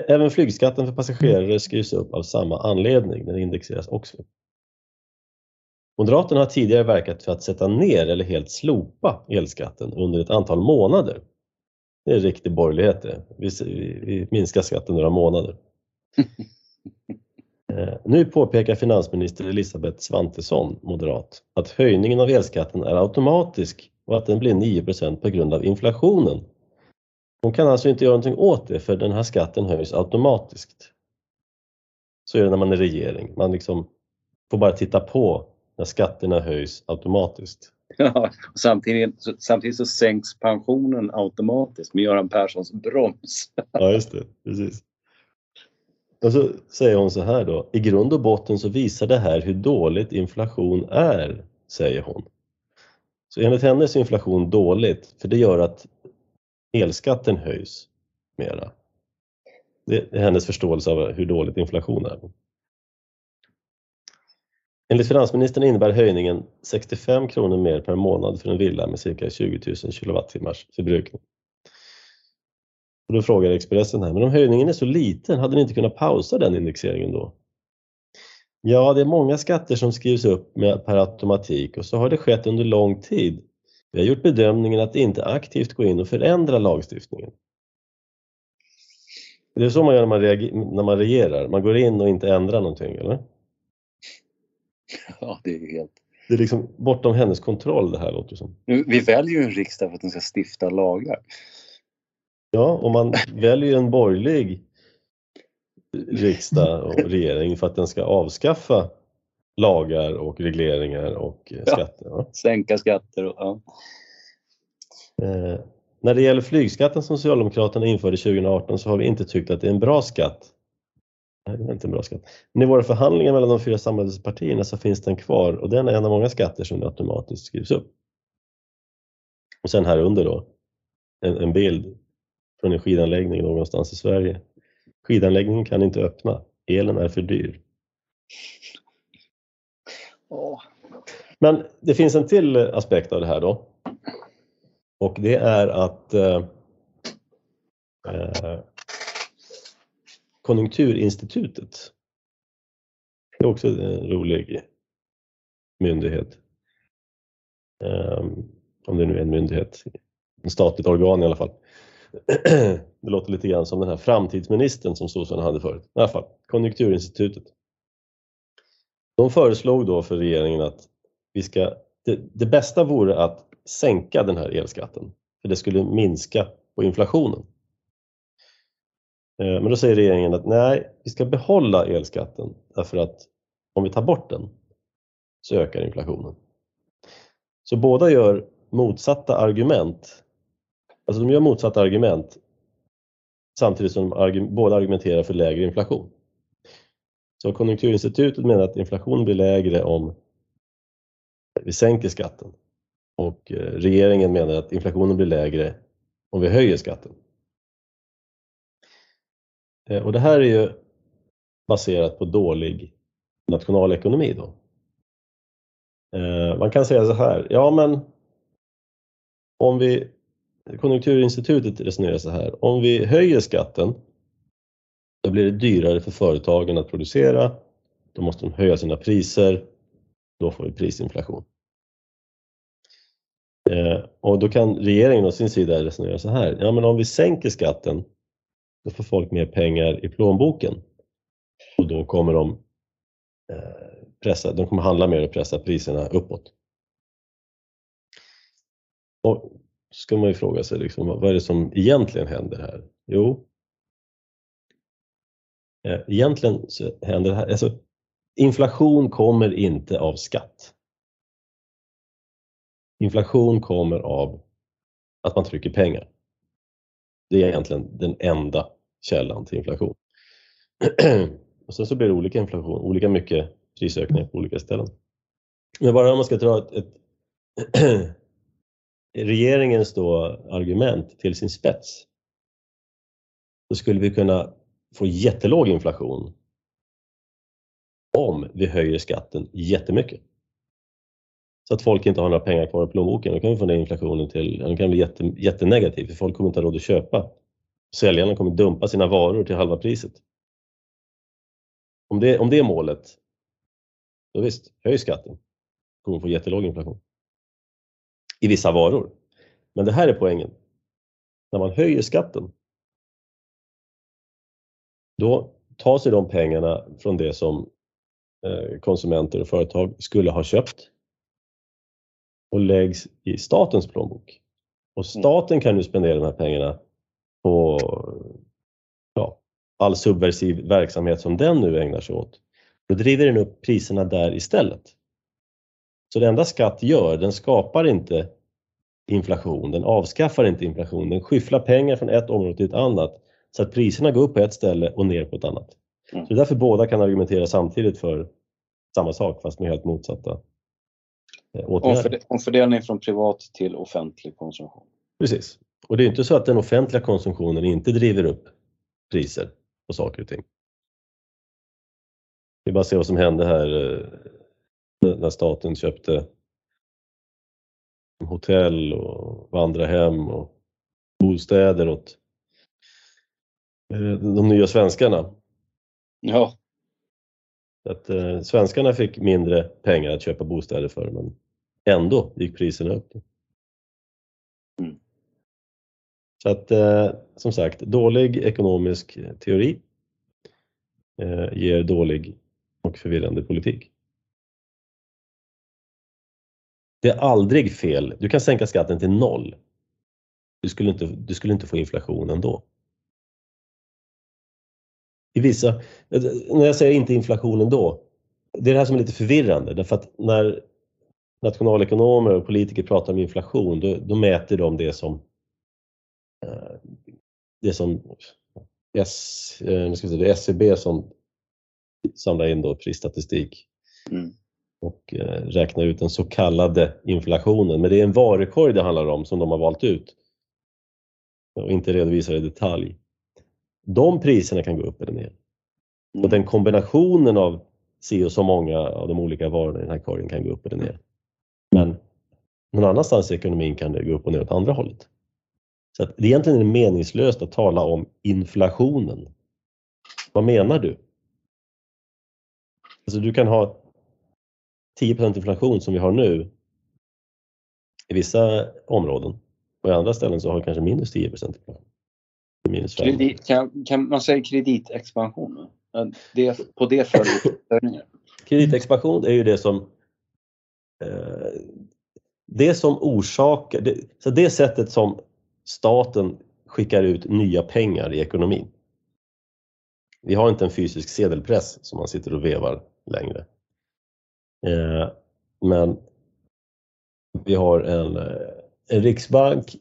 Även flygskatten för passagerare skrivs upp av samma anledning, den indexeras också. Moderaterna har tidigare verkat för att sätta ner eller helt slopa elskatten under ett antal månader. Det är riktig borgerlighet det. Vi, vi minskar skatten några månader. Eh, nu påpekar finansminister Elisabeth Svantesson, moderat, att höjningen av elskatten är automatisk och att den blir 9% på grund av inflationen. Hon kan alltså inte göra någonting åt det för den här skatten höjs automatiskt. Så är det när man är regering, man liksom får bara titta på när skatterna höjs automatiskt. Ja, samtidigt, samtidigt så sänks pensionen automatiskt med Göran Perssons broms. Ja, just det. Precis. Och så säger hon så här då, i grund och botten så visar det här hur dåligt inflation är, säger hon. Så enligt henne är inflation dåligt, för det gör att elskatten höjs mera. Det är hennes förståelse av hur dåligt inflation är. Enligt finansministern innebär höjningen 65 kronor mer per månad för en villa med cirka 20 000 kilowattimmars förbrukning. Och då frågar Expressen här, men om höjningen är så liten, hade ni inte kunnat pausa den indexeringen då? Ja, det är många skatter som skrivs upp med per automatik och så har det skett under lång tid. Vi har gjort bedömningen att inte aktivt gå in och förändra lagstiftningen. Det är så man gör när man, när man regerar, man går in och inte ändrar någonting, eller? Ja, det är helt... Det är liksom bortom hennes kontroll det här låter som. Vi väljer ju en riksdag för att den ska stifta lagar. Ja, och man väljer en borgerlig riksdag och regering för att den ska avskaffa lagar och regleringar och eh, skatter. Ja, sänka skatter och ja. Eh, när det gäller flygskatten som Socialdemokraterna införde 2018 så har vi inte tyckt att det är en bra skatt Nej, det är inte en bra skatt. Men i våra förhandlingar mellan de fyra samarbetspartierna så finns den kvar och den är en av många skatter som automatiskt skrivs upp. Och sen här under då en, en bild från en skidanläggning någonstans i Sverige. Skidanläggningen kan inte öppna, elen är för dyr. Oh. Men det finns en till aspekt av det här då. Och det är att eh, eh Konjunkturinstitutet. Det är också en rolig myndighet. Um, om det nu är en myndighet, en statligt organ i alla fall. Det låter lite grann som den här framtidsministern som sossarna hade förut. I alla fall, Konjunkturinstitutet. De föreslog då för regeringen att vi ska, det, det bästa vore att sänka den här elskatten, för det skulle minska på inflationen. Eh, men då säger regeringen att nej, vi ska behålla elskatten därför att om vi tar bort den så ökar inflationen. Så båda gör motsatta argument. Alltså de gör motsatta argument samtidigt som båda argumenterar för lägre inflation. Så Konjunkturinstitutet menar att inflationen blir lägre om vi sänker skatten och eh, regeringen menar att inflationen blir lägre om vi höjer skatten. Eh, och det här är ju baserat på dålig nationalekonomi då. Eh, man kan säga så här, ja men om vi, Konjunkturinstitutet resonerar så här, om vi höjer skatten då blir det dyrare för företagen att producera, då måste de höja sina priser, då får vi prisinflation. Eh, och då kan regeringen å sin sida resonera så här, ja men om vi sänker skatten, då får folk mer pengar i plånboken. Och då kommer de eh, pressa, de kommer handla mer och pressa priserna uppåt. Och ska man ju fråga sig, liksom, vad är det som egentligen händer här? Jo, eh, egentligen så händer det här, alltså inflation kommer inte av skatt. Inflation kommer av att man trycker pengar. Det är egentligen den enda källan till inflation. Och sen så blir det olika inflation, olika mycket prisökningar på olika ställen. Men bara om man ska dra ett, ett regeringens då argument till sin spets, då skulle vi kunna få jättelåg inflation om vi höjer skatten jättemycket. Så att folk inte har några pengar kvar i plånboken. Då kan vi få ner inflationen till, den kan bli jätte, jättenegativ för folk kommer inte ha råd att köpa. Säljarna kommer dumpa sina varor till halva priset. Om det, om det är målet, då visst, höj skatten. Kommer få jättelåg inflation. I vissa varor. Men det här är poängen. När man höjer skatten, då tar sig de pengarna från det som eh, konsumenter och företag skulle ha köpt och läggs i statens plånbok. Och staten kan nu spendera de här pengarna på ja, all subversiv verksamhet som den nu ägnar sig åt. Då driver den upp priserna där istället. Så det enda skatt gör, den skapar inte inflation, den avskaffar inte inflation, den skyfflar pengar från ett område till ett annat så att priserna går upp på ett ställe och ner på ett annat. Mm. Så det är därför båda kan argumentera samtidigt för samma sak fast med helt motsatta Eh, åtgärder. Omfördelning från privat till offentlig konsumtion. Precis. Och det är inte så att den offentliga konsumtionen inte driver upp priser på saker och ting. Vi bara se vad som hände här eh, när staten köpte hotell och vandrarhem och bostäder åt eh, de nya svenskarna. Ja. Att, eh, svenskarna fick mindre pengar att köpa bostäder för men Ändå gick priserna upp. Mm. Så att eh, som sagt, dålig ekonomisk teori eh, ger dålig och förvirrande politik. Det är aldrig fel. Du kan sänka skatten till noll. Du skulle inte, du skulle inte få inflation ändå. I vissa, när jag säger inte inflation ändå, det är det här som är lite förvirrande därför att när nationalekonomer och politiker pratar om inflation, då, då mäter de det som eh, det som S, eh, ska säga, det är SCB som samlar in då prisstatistik mm och eh, räknar ut den så kallade inflationen. Men det är en varukorg det handlar om som de har valt ut och inte redovisar i detalj. De priserna kan gå upp eller ner. Och mm. den kombinationen av si och så många av de olika varorna i den här korgen kan gå upp eller ner. Men någon annanstans i ekonomin kan det gå upp och ner åt andra hållet. Så att det egentligen är meningslöst att tala om inflationen. Vad menar du? Alltså du kan ha 10% inflation som vi har nu i vissa områden och i andra ställen så har vi kanske minus 10 inflation. Minus Kredit, kan, kan, man säga kreditexpansion? Det, på det följer Kreditexpansion är ju det som Eh, det som orsakar, det, så det sättet som staten skickar ut nya pengar i ekonomin. Vi har inte en fysisk sedelpress som man sitter och vevar längre. Eh, men vi har en, eh, en riksbank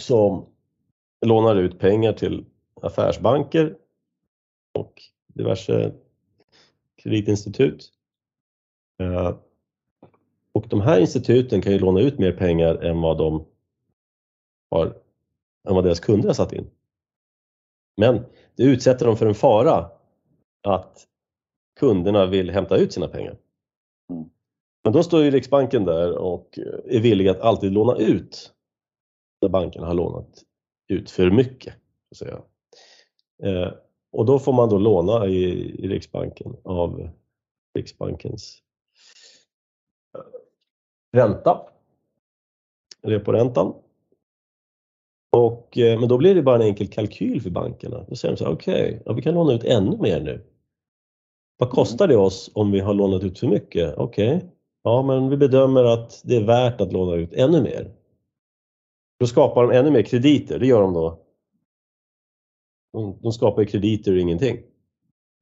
som lånar ut pengar till affärsbanker och diverse kreditinstitut. Eh, och de här instituten kan ju låna ut mer pengar än vad de har, än vad deras kunder har satt in. Men det utsätter dem för en fara att kunderna vill hämta ut sina pengar. Mm. Men då står ju Riksbanken där och eh, är villig att alltid låna ut när bankerna har lånat ut för mycket. Så att säga. Eh, och då får man då låna i, i Riksbanken av Riksbankens eh, ränta, reporäntan. Och, eh, men då blir det bara en enkel kalkyl för bankerna. Då säger de så här, okej, okay, ja, vi kan låna ut ännu mer nu. Vad kostar det oss om vi har lånat ut för mycket? Okej, okay. ja men vi bedömer att det är värt att låna ut ännu mer. Då skapar de ännu mer krediter, det gör de då. De, de skapar krediter ur ingenting.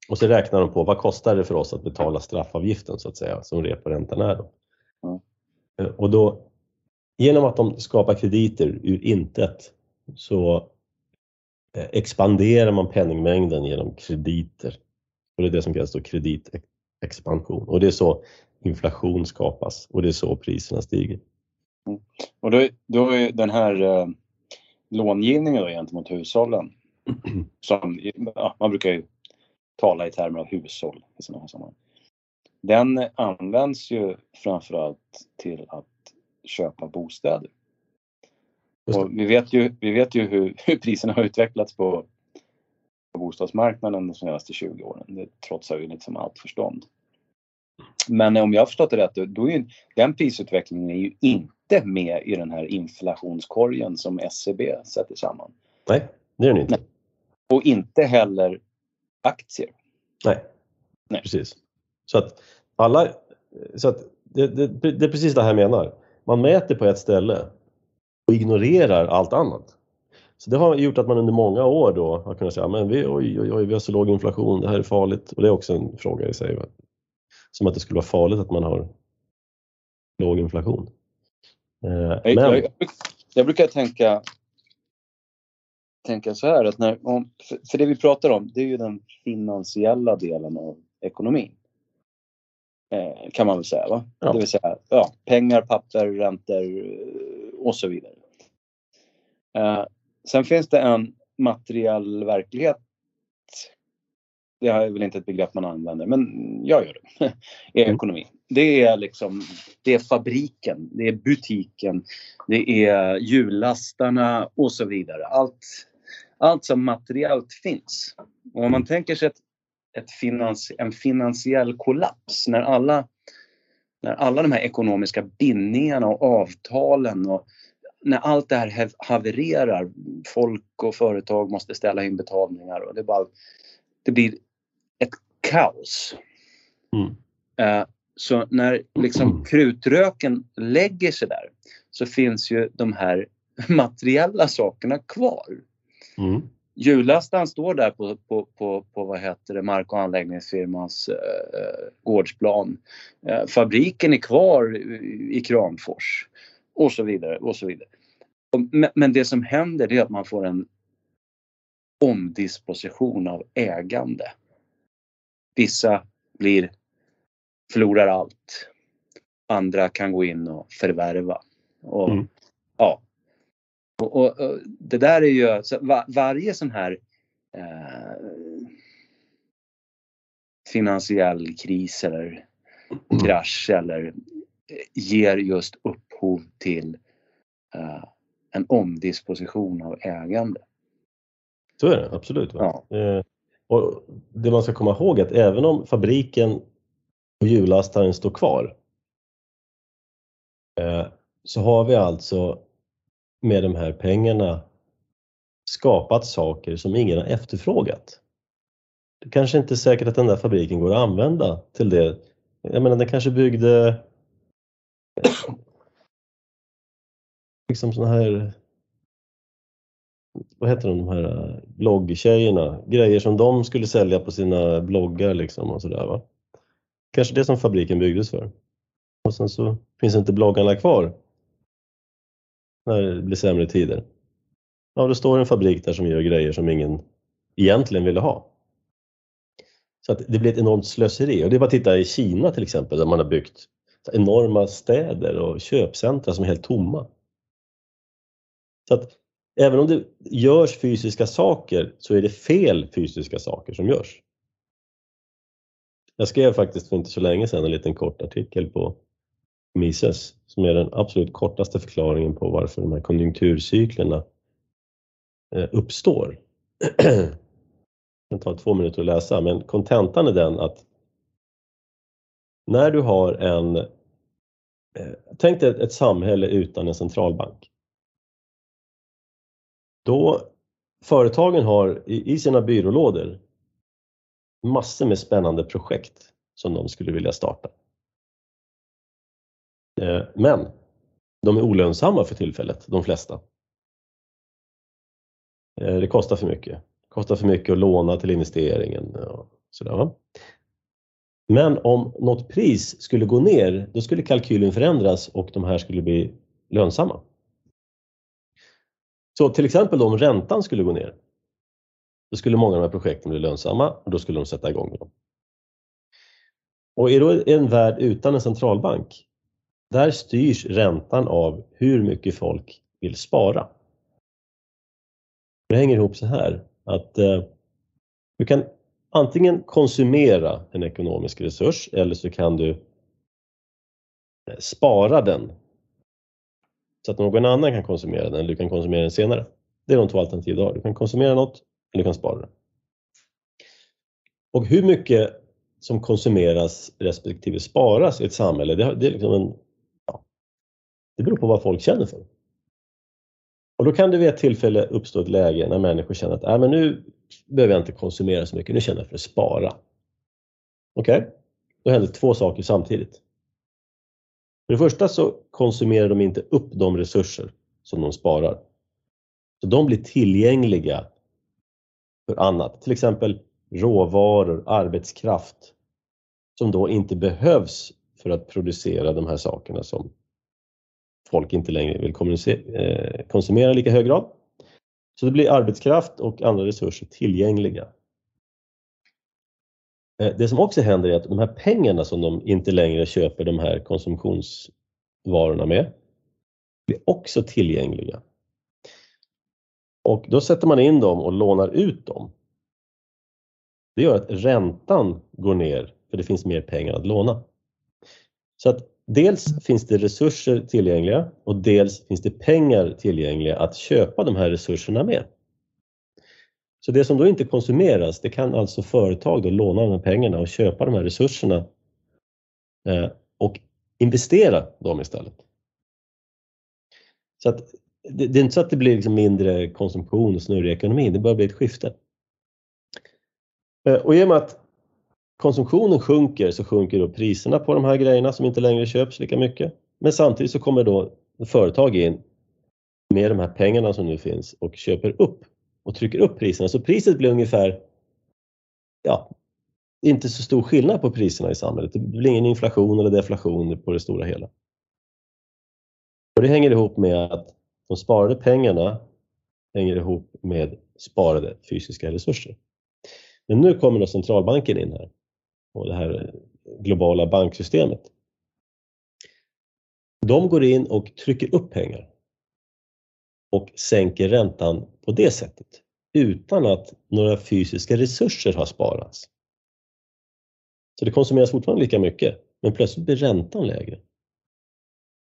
Och så räknar de på vad kostar det för oss att betala straffavgiften så att säga, som reporäntan är. Då. Mm. Och då, genom att de skapar krediter ur intet så eh, expanderar man penningmängden genom krediter. Och det är det som kallas då kreditexpansion. Och det är så inflation skapas och det är så priserna stiger. Mm. Och då, då är den här eh, långivningen då gentemot hushållen, som, ja, man brukar ju tala i termer av hushåll i sådana här sammanhang. Den används ju framförallt till att köpa bostäder. Och vi vet ju, vi vet ju hur, hur priserna har utvecklats på, på bostadsmarknaden de senaste 20 åren. Det trotsar ju liksom allt förstånd. Men om jag har förstått det rätt, då är ju, den prisutvecklingen är ju inte med i den här inflationskorgen som SCB e sätter samman. Nej, det är den inte. Och inte heller aktier. Nej, Nej. precis. Så att alla, så att det, det, det är precis det här jag menar. Man mäter på ett ställe och ignorerar allt annat. Så det har gjort att man under många år då har kunnat säga men vi, oj, oj, oj, vi har så låg inflation, det här är farligt. Och det är också en fråga i sig. Som att det skulle vara farligt att man har låg inflation. Eh, men... jag, jag, brukar tänka, tänka så här att när, om, för det vi pratar om det är ju den finansiella delen av ekonomin. Eh, kan man väl säga. Va? Ja. Det vill säga ja, pengar, papper, räntor eh, och så vidare. Eh, sen finns det en materiell verklighet. Det är väl inte ett begrepp man använder, men jag gör det. I mm. ekonomi. Det är liksom, det är fabriken, det är butiken, det är hjulastarna och så vidare. Allt, allt som materiellt finns. Och om man tänker sig ett ett finans, en finansiell kollaps när alla, när alla de här ekonomiska bindningarna och avtalen och när allt det här havererar, folk och företag måste ställa in betalningar och det, bara, det blir ett kaos. Mm. Uh, så när liksom krutröken lägger sig där så finns ju de här materiella sakerna kvar. Mm. Hjullastaren står där på, på, på, på vad heter det, mark och anläggningsfirmans eh, gårdsplan. Eh, fabriken är kvar i, i Kramfors och så vidare och så vidare. Men, det som händer är att man får en omdisposition av ägande. Vissa blir, förlorar allt. Andra kan gå in och förvärva. Och, mm. ja, och, och, och, det där är ju, så var, varje sån här eh, finansiell kris eller krasch eller eh, ger just upphov till eh, en omdisposition av ägande. Så är det absolut. Ja. Eh, och det man ska komma ihåg är att även om fabriken och hjullastaren står kvar eh, så har vi alltså med de här pengarna skapat saker som ingen har efterfrågat. Det kanske inte är säkert att den där fabriken går att använda till det. Jag menar, den kanske byggde liksom såna här vad heter de, de här bloggtjejerna, grejer som de skulle sälja på sina bloggar liksom och sådär va. Kanske det som fabriken byggdes för. Och sen så finns inte bloggarna kvar när det blir sämre tider. Ja, det står en fabrik där som gör grejer som ingen egentligen ville ha. Så att det blir ett enormt slöseri och det är bara att titta i Kina till exempel där man har byggt enorma städer och köpcentra som är helt tomma. Så att även om det görs fysiska saker så är det fel fysiska saker som görs. Jag skrev faktiskt för inte så länge sedan en liten kort artikel på Mises som är den absolut kortaste förklaringen på varför de här konjunkturcyklerna eh, uppstår. Det tar två minuter att läsa men kontentan är den att när du har en eh, Tänk dig ett samhälle utan en centralbank. Då företagen har i sina byrålådor massor med spännande projekt som de skulle vilja starta. Eh, men de är olönsamma för tillfället, de flesta. Eh, det kostar för mycket. Det kostar för mycket att låna till investeringen. Och sådär. Men om något pris skulle gå ner, då skulle kalkylen förändras och de här skulle bli lönsamma. Så till exempel om räntan skulle gå ner, då skulle många av de här projekten bli lönsamma och då skulle de sätta igång med dem. Och är då en värld utan en centralbank, där styrs räntan av hur mycket folk vill spara. Det hänger ihop så här att eh, du kan antingen konsumera en ekonomisk resurs eller så kan du eh, spara den så att någon annan kan konsumera den eller du kan konsumera den senare. Det är de två alternativ du har. Du kan konsumera något eller du kan spara det. Och hur mycket som konsumeras respektive sparas i ett samhälle, det, det är liksom en, ja, det beror på vad folk känner för. Och då kan det vid ett tillfälle uppstå ett läge när människor känner att äh, men nu behöver jag inte konsumera så mycket, nu känner jag för att spara. Okej, okay? då händer två saker samtidigt. För det första så konsumerar de inte upp de resurser som de sparar. Så de blir tillgängliga för annat, till exempel råvaror, arbetskraft som då inte behövs för att producera de här sakerna som folk inte längre vill eh, konsumera i lika hög grad. Så det blir arbetskraft och andra resurser tillgängliga. Eh, det som också händer är att de här pengarna som de inte längre köper de här konsumtionsvarorna med blir också tillgängliga. Och då sätter man in dem och lånar ut dem. Det gör att räntan går ner för det finns mer pengar att låna. Så att dels finns det resurser tillgängliga och dels finns det pengar tillgängliga att köpa de här resurserna med. Så det som då inte konsumeras, det kan alltså företag då låna de här pengarna och köpa de här resurserna eh, och investera dem istället. Så att det, det är inte så att det blir liksom mindre konsumtion och snurrig ekonomi, det börjar bli ett skifte. Eh, och i och med att konsumtionen sjunker så sjunker då priserna på de här grejerna som inte längre köps lika mycket. Men samtidigt så kommer då företag in med de här pengarna som nu finns och köper upp och trycker upp priserna. Så priset blir ungefär, ja, inte så stor skillnad på priserna i samhället. Det blir ingen inflation eller deflation på det stora hela. Och det hänger ihop med att de sparade pengarna hänger ihop med sparade fysiska resurser. Men nu kommer då centralbanken in här och det här globala banksystemet. De går in och trycker upp pengar och sänker räntan på det sättet utan att några fysiska resurser har sparats. Så det konsumeras fortfarande lika mycket men plötsligt blir räntan lägre.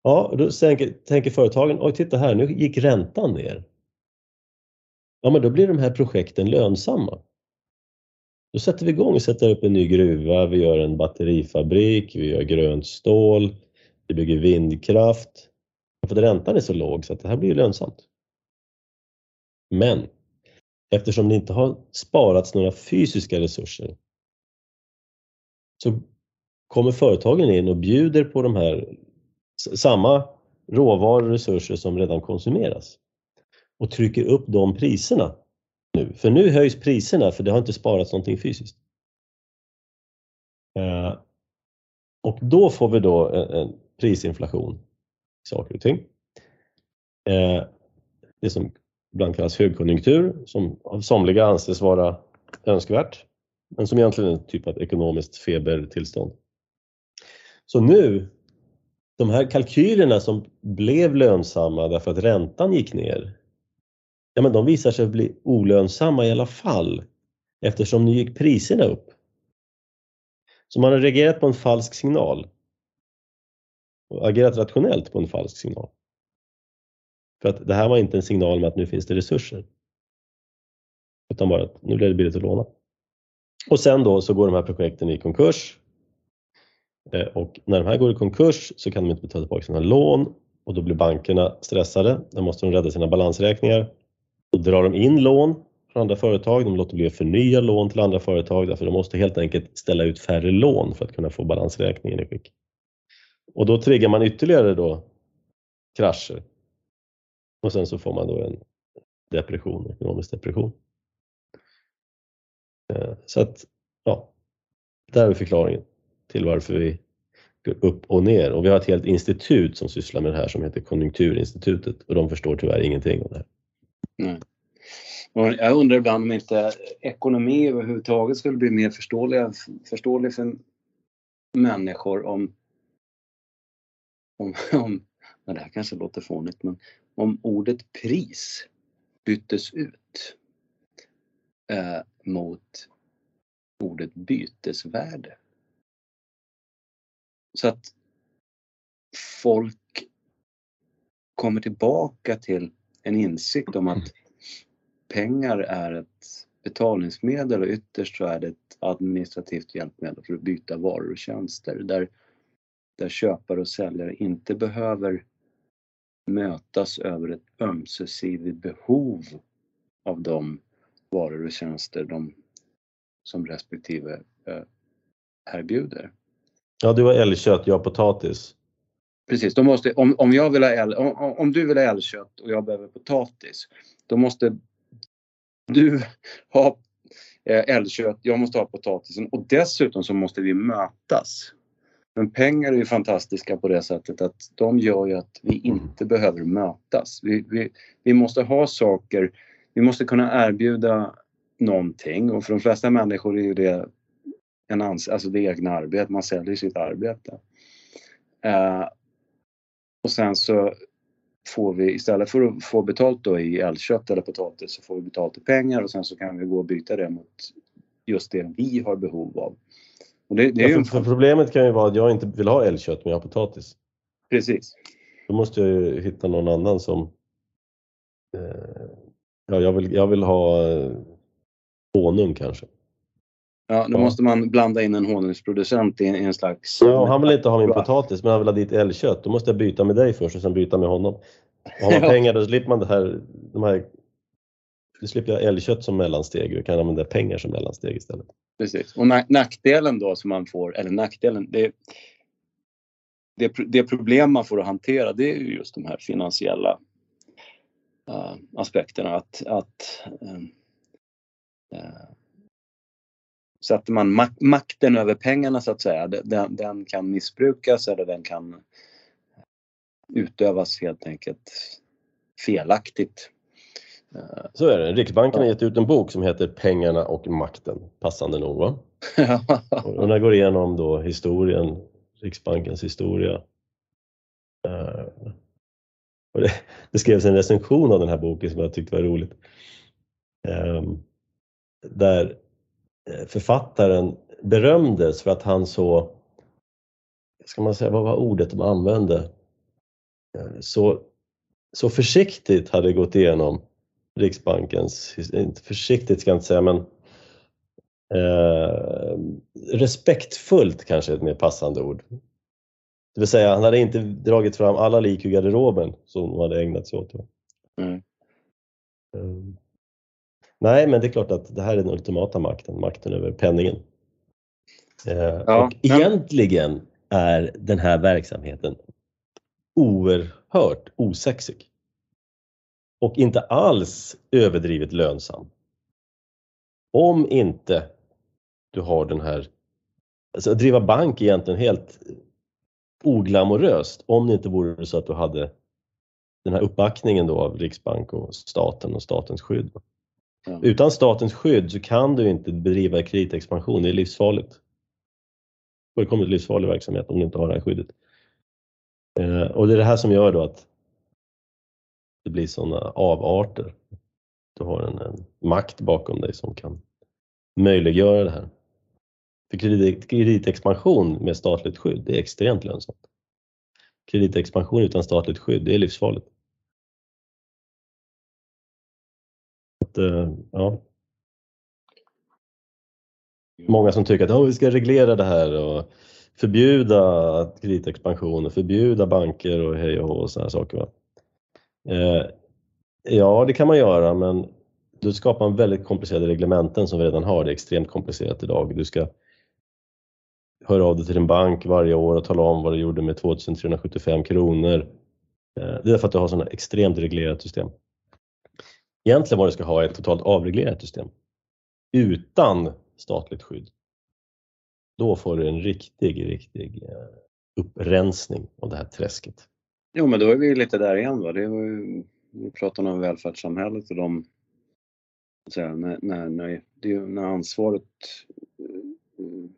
Ja, då tänker, tänker företagen, oj titta här, nu gick räntan ner. Ja, men då blir de här projekten lönsamma. Då sätter vi igång och sätter upp en ny gruva, vi gör en batterifabrik, vi gör grönt stål, vi bygger vindkraft. För räntan är så låg så att det här blir lönsamt. Men eftersom det inte har sparats några fysiska resurser så kommer företagen in och bjuder på de här samma råvaror och resurser som redan konsumeras och trycker upp de priserna nu. För nu höjs priserna för det har inte sparats någonting fysiskt. Eh, och då får vi då en prisinflation i saker och ting. Eh, det som ibland kallas högkonjunktur, som av somliga anses vara önskvärt, men som egentligen är en typ av ekonomiskt febertillstånd. Så nu, de här kalkylerna som blev lönsamma därför att räntan gick ner, ja men de visar sig bli olönsamma i alla fall eftersom nu gick priserna upp. Så man har reagerat på en falsk signal och agerat rationellt på en falsk signal. För att det här var inte en signal om att nu finns det resurser. Utan bara att nu blir det billigt att låna. Och sen då så går de här projekten i konkurs. Eh, och när de här går i konkurs så kan de inte betala tillbaka sina lån och då blir bankerna stressade. Då måste de rädda sina balansräkningar. Då drar de in lån från andra företag. De låter bli att förnya lån till andra företag därför de måste helt enkelt ställa ut färre lån för att kunna få balansräkningen i skick. Och då triggar man ytterligare då krascher. Och sen så får man då en depression, ekonomisk depression. Eh, så att, ja, där är förklaringen till varför vi går upp och ner. Och vi har ett helt institut som sysslar med det här som heter Konjunkturinstitutet och de förstår tyvärr ingenting om det här. Nej. Och jag undrar ibland om inte ekonomi överhuvudtaget skulle bli mer förståelig, förståelig för människor om, om, om det här kanske låter fånigt, men om ordet pris byttes ut eh, mot ordet bytesvärde. Så att folk kommer tillbaka till en insikt om att pengar är ett betalningsmedel och ytterst så är det ett administrativt hjälpmedel för att byta varor och tjänster där, där köpare och säljare inte behöver mötas över ett ömsesidigt behov av de varor och tjänster de, som respektive eh, erbjuder. Ja, du har älgkött, jag har potatis. Precis, då måste, om, om, jag vill ha älg, om, om du vill ha älgkött och jag behöver potatis, då måste du ha eh, älgkött, jag måste ha potatisen och dessutom så måste vi mötas. Men pengar är ju fantastiska på det sättet att de gör ju att vi inte behöver mötas. Vi, vi, vi måste ha saker, vi måste kunna erbjuda någonting och för de flesta människor är ju det en ans alltså det egna arbetet, man säljer sitt arbete. Uh, och sen så får vi istället för att få betalt då i älgkött eller potatis så får vi betalt i pengar och sen så kan vi gå och byta det mot just det vi har behov av. Och det, det ja, för, för problemet kan ju vara att jag inte vill ha älgkött men jag har potatis. Precis. Då måste jag ju hitta någon annan som... Eh, ja, jag vill, jag vill ha eh, honung kanske. Ja, då ja. måste man blanda in en honungsproducent i en slags... Ja, han vill inte ha min potatis men han vill ha ditt älgkött. Då måste jag byta med dig först och sen byta med honom. har man pengar då slipper man det här, de här då slipper jag älgkött som mellansteg och kan använda pengar som mellansteg istället. Precis, och nackdelen då som man får, eller nackdelen, det, det, det problem man får att hantera det är ju just de här finansiella uh, aspekterna. Att, att uh, uh, sätter man mak makten över pengarna så att säga, den, den kan missbrukas eller den kan utövas helt enkelt felaktigt. Så är det. Riksbanken har gett ut en bok som heter Pengarna och makten, passande nog. Va? och den går igenom då historien, Riksbankens historia. Uh, och det, det, skrevs en recension av den här boken som jag tyckte var roligt. Um, där eh, författaren berömdes för att han så, ska man säga, vad var ordet de använde? Uh, så, så försiktigt hade gått igenom Riksbankens, inte försiktigt ska jag inte säga men eh, respektfullt kanske är ett mer passande ord. Det vill säga han hade inte dragit fram alla lik ur garderoben som de hade ägnat sig åt. Mm. Um, nej men det är klart att det här är den ultimata makten, makten över penningen. Uh, ja, och men... egentligen är den här verksamheten oerhört osexig och inte alls överdrivet lönsam. Om inte du har den här, alltså att driva bank är egentligen helt oglamoröst om det inte vore så att du hade den här uppbackningen då av Riksbank och staten och statens skydd. Ja. Utan statens skydd så kan du inte bedriva kreditexpansion, det är livsfarligt. Fullkomligt livsfarlig verksamhet om du inte har det här skyddet. Eh, och det är det här som gör då att det blir sådana avarter. Du har en, en makt bakom dig som kan möjliggöra det här. För kredit, kreditexpansion med statligt skydd, det är extremt lönsamt. Kreditexpansion utan statligt skydd, det är livsfarligt. Att, eh, ja. Många som tycker att oh, vi ska reglera det här och förbjuda kreditexpansion och förbjuda banker och hej och hå och sådana saker. Va? Eh, ja, det kan man göra, men du skapar en väldigt komplicerade reglementen som vi redan har. Det är extremt komplicerat idag. Du ska höra av dig till din bank varje år och tala om vad du gjorde med 2375 kronor. Eh, det är för att du har sådana extremt reglerat system. Egentligen vad du ska ha är ett totalt avreglerat system utan statligt skydd. Då får du en riktig, riktig eh, upprensning av det här träsket. Jo, men då är vi lite där igen. Va? Det var ju, vi pratar om välfärdssamhället och de, säga, när, när, när, det, när ansvaret eh,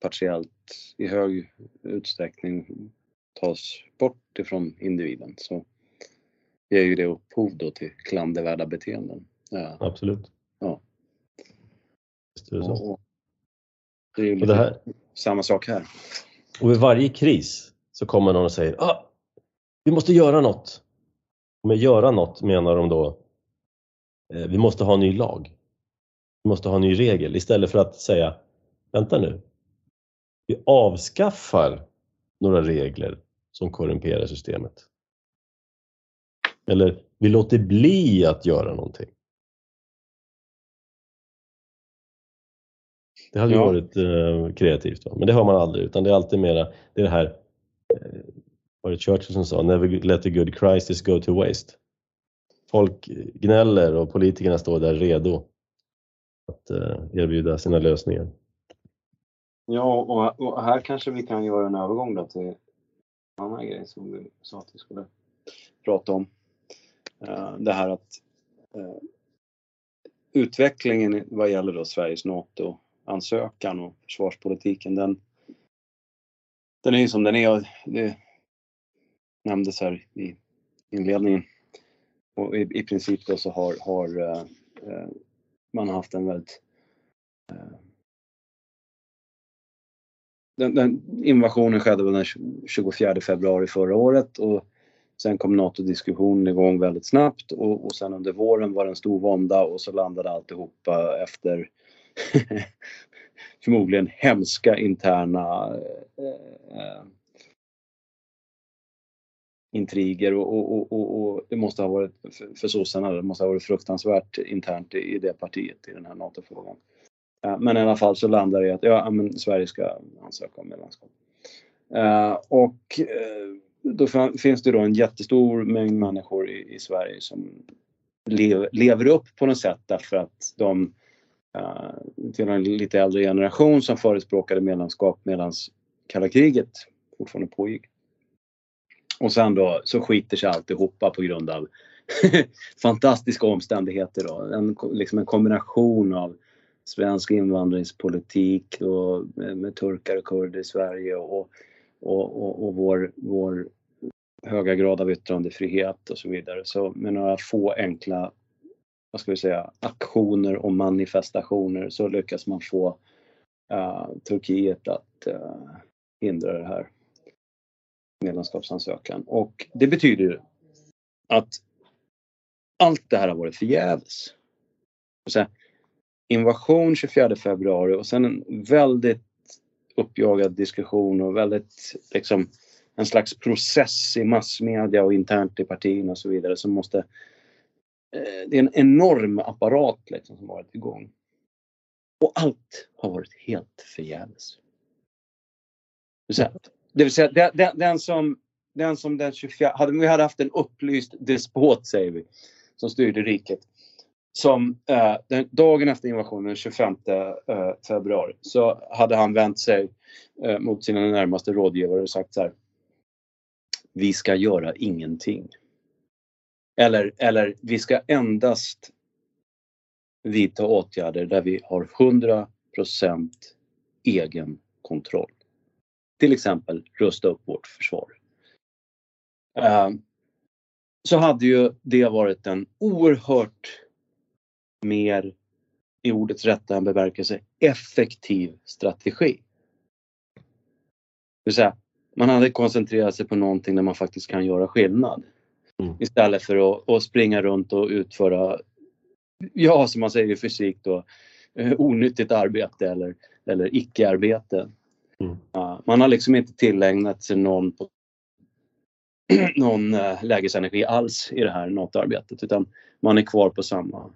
partiellt i hög utsträckning tas bort ifrån individen så ger ju det upphov då till klandervärda beteenden. Ja. Absolut. Ja. Visst är det så. Och, det är ju det här, samma sak här. Och vid varje kris så kommer någon och säger ah, vi måste göra något. Och med göra något menar de då eh, vi måste ha en ny lag. Vi måste ha en ny regel istället för att säga vänta nu. Vi avskaffar några regler som korrumperar systemet. Eller vi låter bli att göra någonting. Det hade ju Ja. varit eh, kreativt, va? men det hör man aldrig utan det är alltid mera, det är det här, eh, var det Churchill som sa, never let a good crisis go to waste. Folk gnäller och politikerna står där redo att eh, erbjuda sina lösningar. Ja, och, och här kanske vi kan göra en övergång då till en annan grej som vi sa att vi skulle prata om. Eh, det här att eh, utvecklingen vad gäller då Sveriges NATO-ansökan och försvarspolitiken den, den är ju som den är. Det nämndes här i inledningen. Och i, i princip då så har, har eh, eh man haft en väldigt eh, den, den invasionen skedde väl den 24 februari förra året och sen kom NATO-diskussionen igång väldigt snabbt och, och sen under våren var det en stor vånda och så landade alltihopa efter förmodligen hemska interna eh, eh, intriger och, och, och, och, och det måste ha varit för, för sossarna, det måste ha varit fruktansvärt internt i, i det partiet i den här NATO-frågan. Eh, men i alla fall så landar det i att ja, men Sverige ska ansöka om medlemskap. Eh, och eh, då finns det då en jättestor mängd människor i, i Sverige som lev, lever upp på något sätt därför att de till en lite äldre generation som förespråkade medlemskap medan kalla kriget fortfarande pågick. Och sen då så skiter sig alltihopa på grund av fantastiska omständigheter då. En, liksom en kombination av svensk invandringspolitik och med, med turkar och kurder i Sverige och, och, och, och vår, vår höga grad av yttrandefrihet och så vidare. Så med några få enkla vad ska vi säga, aktioner och manifestationer så lyckas man få uh, Turkiet att uh, hindra det här medlemskapsansökan. Och det betyder ju att allt det här har varit förgäves. Invasion 24 februari och sen en väldigt uppjagad diskussion och väldigt liksom en slags process i massmedia och internt i partierna och så vidare som måste eh, det är en enorm apparat liksom som varit igång. Och allt har varit helt förgäves det vill säga den, den, den som den som den 24, hade vi hade haft en upplyst despot säger vi, som styrde riket. Som eh, den, dagen efter invasionen, den 25 eh, februari, så hade han vänt sig eh, mot sina närmaste rådgivare och sagt så här. Vi ska göra ingenting. Eller, eller vi ska endast vidta åtgärder där vi har 100% egen kontroll. Till exempel rusta upp vårt försvar. Uh, så hade ju det varit en oerhört mer, i ordets rätta bemärkelse, effektiv strategi. Det vill säga, man hade koncentrerat sig på någonting där man faktiskt kan göra skillnad. Mm. Istället för att, att, springa runt och utföra, ja som man säger i fysik då, eh, onyttigt arbete eller, eller icke-arbete. Mm. Man har liksom inte tillägnat sig någon, någon eh, lägesenergi alls i det här NATO-arbetet utan man är kvar på samma,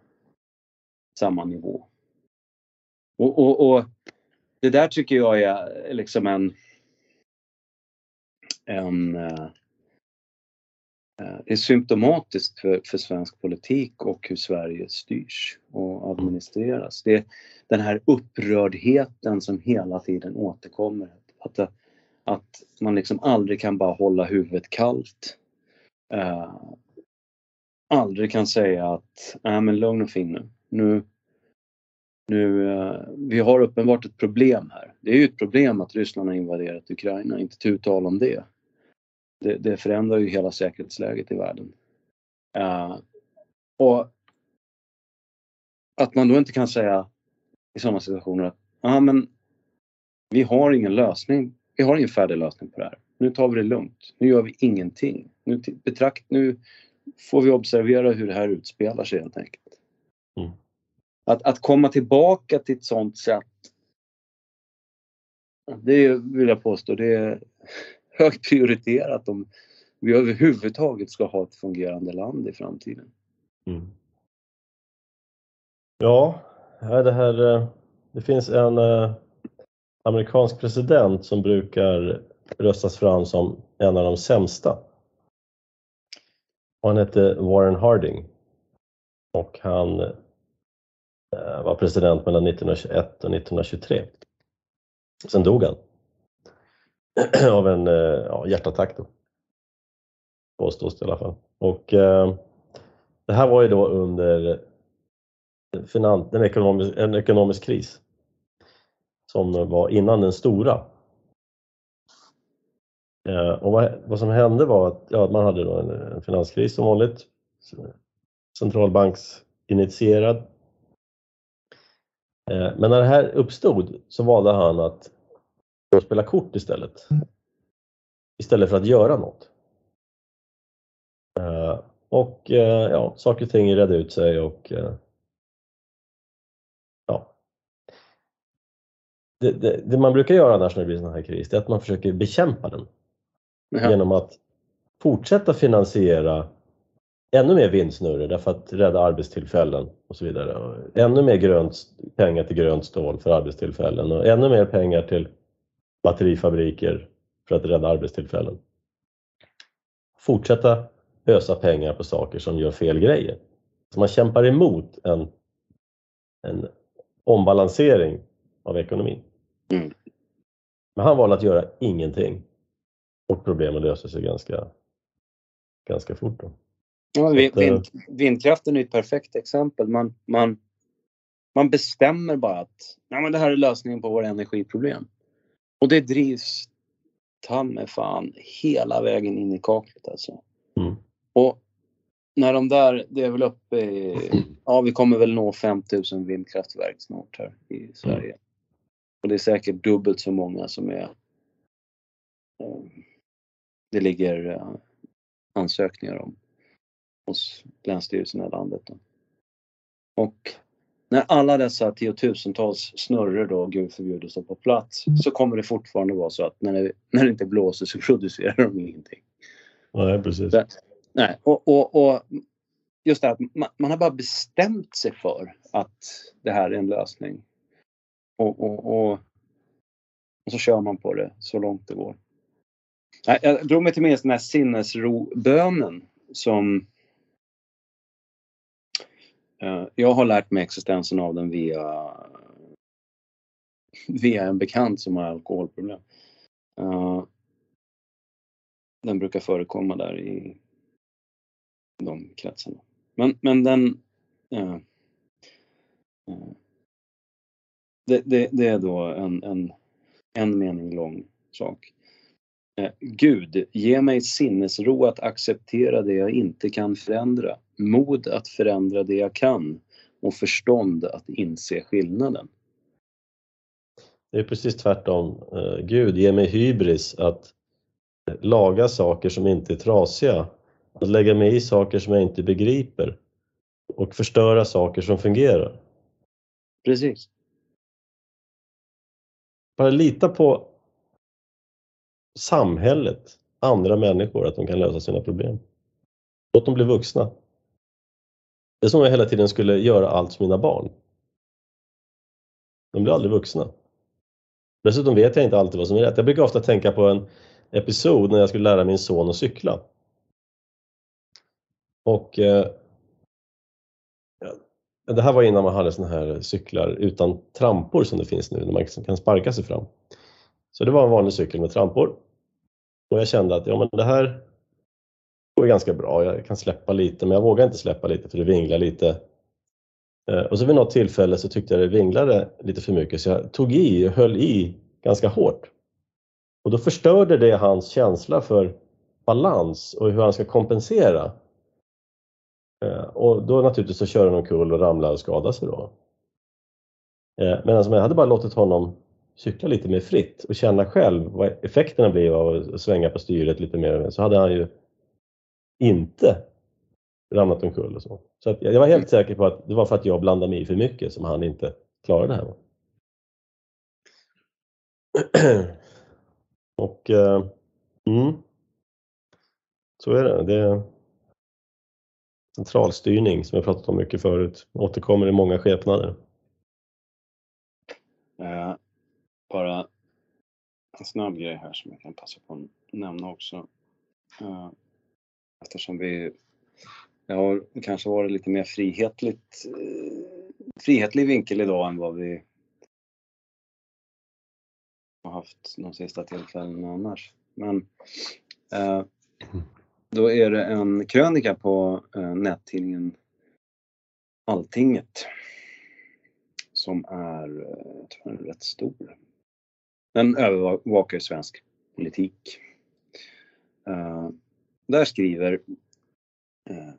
samma nivå. Och, och, och det där tycker jag är eh, liksom en, en eh, det är symptomatiskt för, för svensk politik och hur Sverige styrs och administreras. Det är den här upprördheten som hela tiden återkommer. Att, eh, att man liksom aldrig kan bara hålla huvudet kallt. Uh, aldrig kan säga att, nej men lugn och fin nu. nu nu, eh, vi har uppenbart ett problem här. Det är ju ett problem att Ryssland har invaderat Ukraina, inte tu tal om det. det. det. förändrar ju hela säkerhetsläget i världen. Uh, och att man då inte kan säga i sådana situationer att ja men vi har ingen lösning. Vi har ingen färdig lösning på det här. Nu tar vi det lugnt. Nu gör vi ingenting. Nu, betrakt, nu får vi observera hur det här utspelar sig helt enkelt. Mm. Att, att komma tillbaka till ett sånt sätt. Det vill jag påstå, det är högt prioriterat om vi överhuvudtaget ska ha ett fungerande land i framtiden. Mm. Ja, det här eh, det finns en eh, amerikansk president som brukar röstas fram som en av de sämsta. Han hette Warren Harding och han eh, var president mellan 1921 och 1923. Sen dog han av en eh, ja, hjärtattack då. Påstås det i alla fall. Och eh, det här var ju då under finans, en, ekonomisk, en ekonomisk kris som var innan den stora. Eh, och vad, vad, som hände var att ja, man hade då en, en finanskris som vanligt, centralbanksinitierad. Eh, men när det här uppstod så valde han att spela kort istället. Istället för att göra något. Eh, och ja, saker och ting redde ut sig och det, det, det, man brukar göra annars när det blir sån här kris, det är att man försöker bekämpa den. Jaha. Genom att fortsätta finansiera ännu mer vindsnurror därför att rädda arbetstillfällen och så vidare. Ännu mer grönt, pengar till grönt stål för arbetstillfällen och ännu mer pengar till batterifabriker för att rädda arbetstillfällen. Fortsätta ösa pengar på saker som gör fel grejer. Så man kämpar emot en, en ombalansering av ekonomin. Mm. Men han valde att göra ingenting och problemen löste sig ganska, ganska fort. Då. Ja, vind, eh, vind, vindkraften är ett perfekt exempel. Man, man, man bestämmer bara att ja, men det här är lösningen på våra energiproblem. Och det drivs ta med fan hela vägen in i kaklet alltså. Mm. Och när de där, det är väl uppe i, ja vi kommer väl nå 5000 vindkraftverk snart här i Sverige. Mm. Och det är säkert dubbelt så många som är eh, det ligger eh, ansökningar om hos Länsstyrelsen i landet. Då. Och när alla dessa tiotusentals snurror då, gud förbjude, står på plats mm. så kommer det fortfarande vara så att när det, när det inte blåser så producerar de ingenting. Nej, precis. Så, nej, och, och, och just det här att man, man, har bara bestämt sig för att det här är en lösning. Och, och, och, och så kör man på det så långt det går. Jag drog mig till minnes den här sinnesrobönen som eh, jag har lärt mig existensen av den via via en bekant som har alkoholproblem. Eh, den brukar förekomma där i de kretsarna. Men, men den... Eh, Eh, eh, det, det, det, är då en, en, en mening lång sak. Eh, Gud, ge mig sinnesro att acceptera det jag inte kan förändra, mod att förändra det jag kan och förstånd att inse skillnaden. Det är precis tvärtom. Eh, Gud, ge mig hybris att laga saker som inte är trasiga, att lägga mig i saker som jag inte begriper och förstöra saker som fungerar. Precis. Bara lita på samhället, andra människor, att de kan lösa sina problem. Låt dem bli vuxna. Det är som om jag hela tiden skulle göra allt för mina barn. De blir aldrig vuxna. Dessutom vet jag inte alltid vad som är rätt. Jag brukar ofta tänka på en episod när jag skulle lära min son att cykla. Och eh, det här var innan man hade såna här cyklar utan trampor som det finns nu, när man liksom kan sparka sig fram. Så det var en vanlig cykel med trampor. Och jag kände att ja, men det här går ganska bra, jag kan släppa lite, men jag vågar inte släppa lite för det vinglar lite. Eh, och så vid något tillfälle så tyckte jag det vinglade lite för mycket så jag tog i och höll i ganska hårt. Och då förstörde det hans känsla för balans och hur han ska kompensera. Eh, och då naturligtvis så kör han omkull och ramlar och skadar sig då. Eh, medan om jag hade bara låtit honom cykla lite mer fritt och känna själv vad effekterna blir av att svänga på styret lite mer så hade han ju inte ramlat omkull och så. Så jag var helt säker på att det var för att jag blandade mig i för mycket som han inte klarade det här. Och eh, mm, så är det. Det centralstyrning som jag pratat om mycket förut, återkommer i många skepnader. Eh, bara en snabb grej här som jag kan passa på att nämna också. Eh, eftersom vi det har kanske varit lite mer frihetligt, eh, frihetlig vinkel idag än vad vi har haft de sista tillfällena annars. Men eh, då är det en krönika på eh, nättidningen Alltinget som är, eh, jag tror den är rätt stor. Den övervakar svensk politik. Eh, där skriver eh,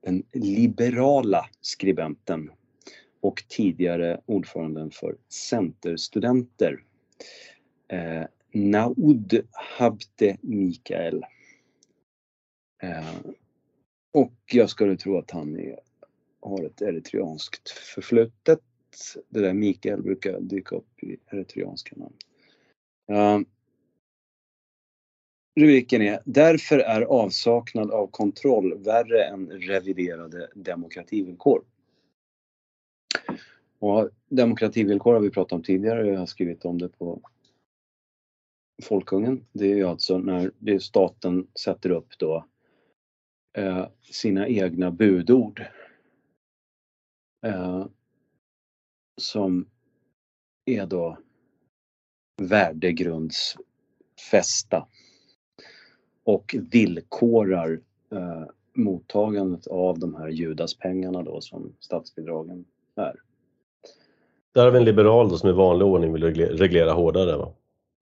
den liberala skribenten och tidigare ordföranden för Centerstudenter eh, Naud Habte Mikael. Eh, och jag skulle tro att han är, har ett eritreanskt förflutet det där Mikael brukar dyka upp i eritreanska namn. Eh, rubriken är Därför är avsaknad av kontroll värre än reviderade demokrativillkor. Och demokrativillkor har vi pratat om tidigare, jag har skrivit om det på Folkungen. Det är ju alltså när det staten sätter upp då eh, sina egna budord. Eh, som är då värdegrundsfästa och villkorar eh, mottagandet av de här Judaspengarna då som statsbidragen är. Där har vi en liberal då som i vanlig ordning vill reglera hårdare va?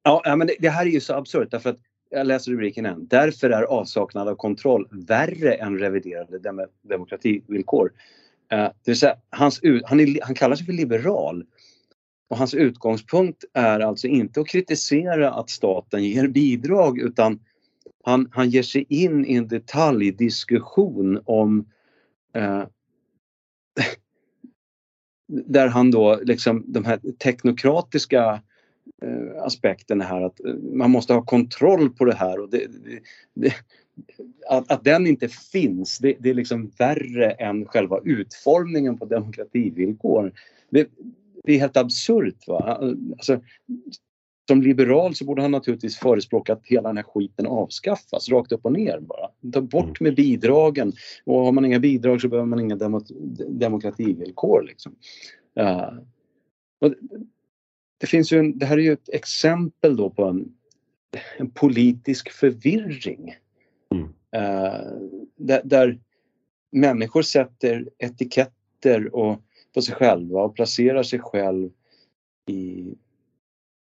Ja, men det, det här är ju så absurt därför att jag läser rubriken än. Därför är avsaknad av kontroll värre än reviderade dem demokrativillkor. Eh, det vill säga, hans, han, är, han kallar sig för liberal. Och hans utgångspunkt är alltså inte att kritisera att staten ger bidrag utan han, han ger sig in i en detaljdiskussion om eh, där han då liksom de här teknokratiska Eh, aspekten här att eh, man måste ha kontroll på det här och det, det, att, att den inte finns, det, det, är liksom värre än själva utformningen på demokrativillkor. Det, det är helt absurt. Va? Alltså, som liberal så borde han naturligtvis förespråka att hela den här skiten avskaffas rakt upp och ner bara. Ta bort med bidragen och har man inga bidrag så behöver man inga demo demokrativillkor. Liksom. Uh, det finns ju en, det här är ju ett exempel då på en, en politisk förvirring eh, där, där, människor sätter etiketter och, på sig själva och placerar sig själv i,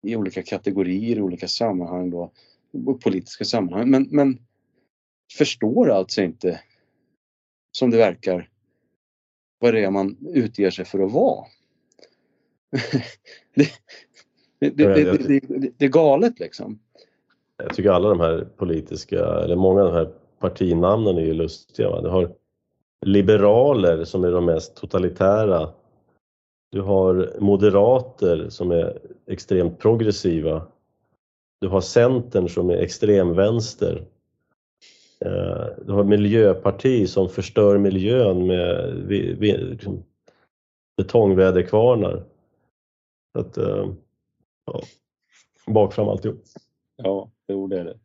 i olika kategorier, i olika sammanhang då, politiska sammanhang. Men, men förstår alltså inte, som det verkar, vad det är man utger sig för att vara. det, det, det, det, är galet liksom. Jag tycker alla de här politiska, eller många av de här partinamnen är ju lustiga. Va? Du har liberaler som är de mest totalitära. Du har moderater som är extremt progressiva. Du har Centern som är extremvänster. Eh, du har Miljöparti som förstör miljön med liksom, betongväderkvarnar. att, eh, ja, bak fram alltihop. Ja, jo det är det.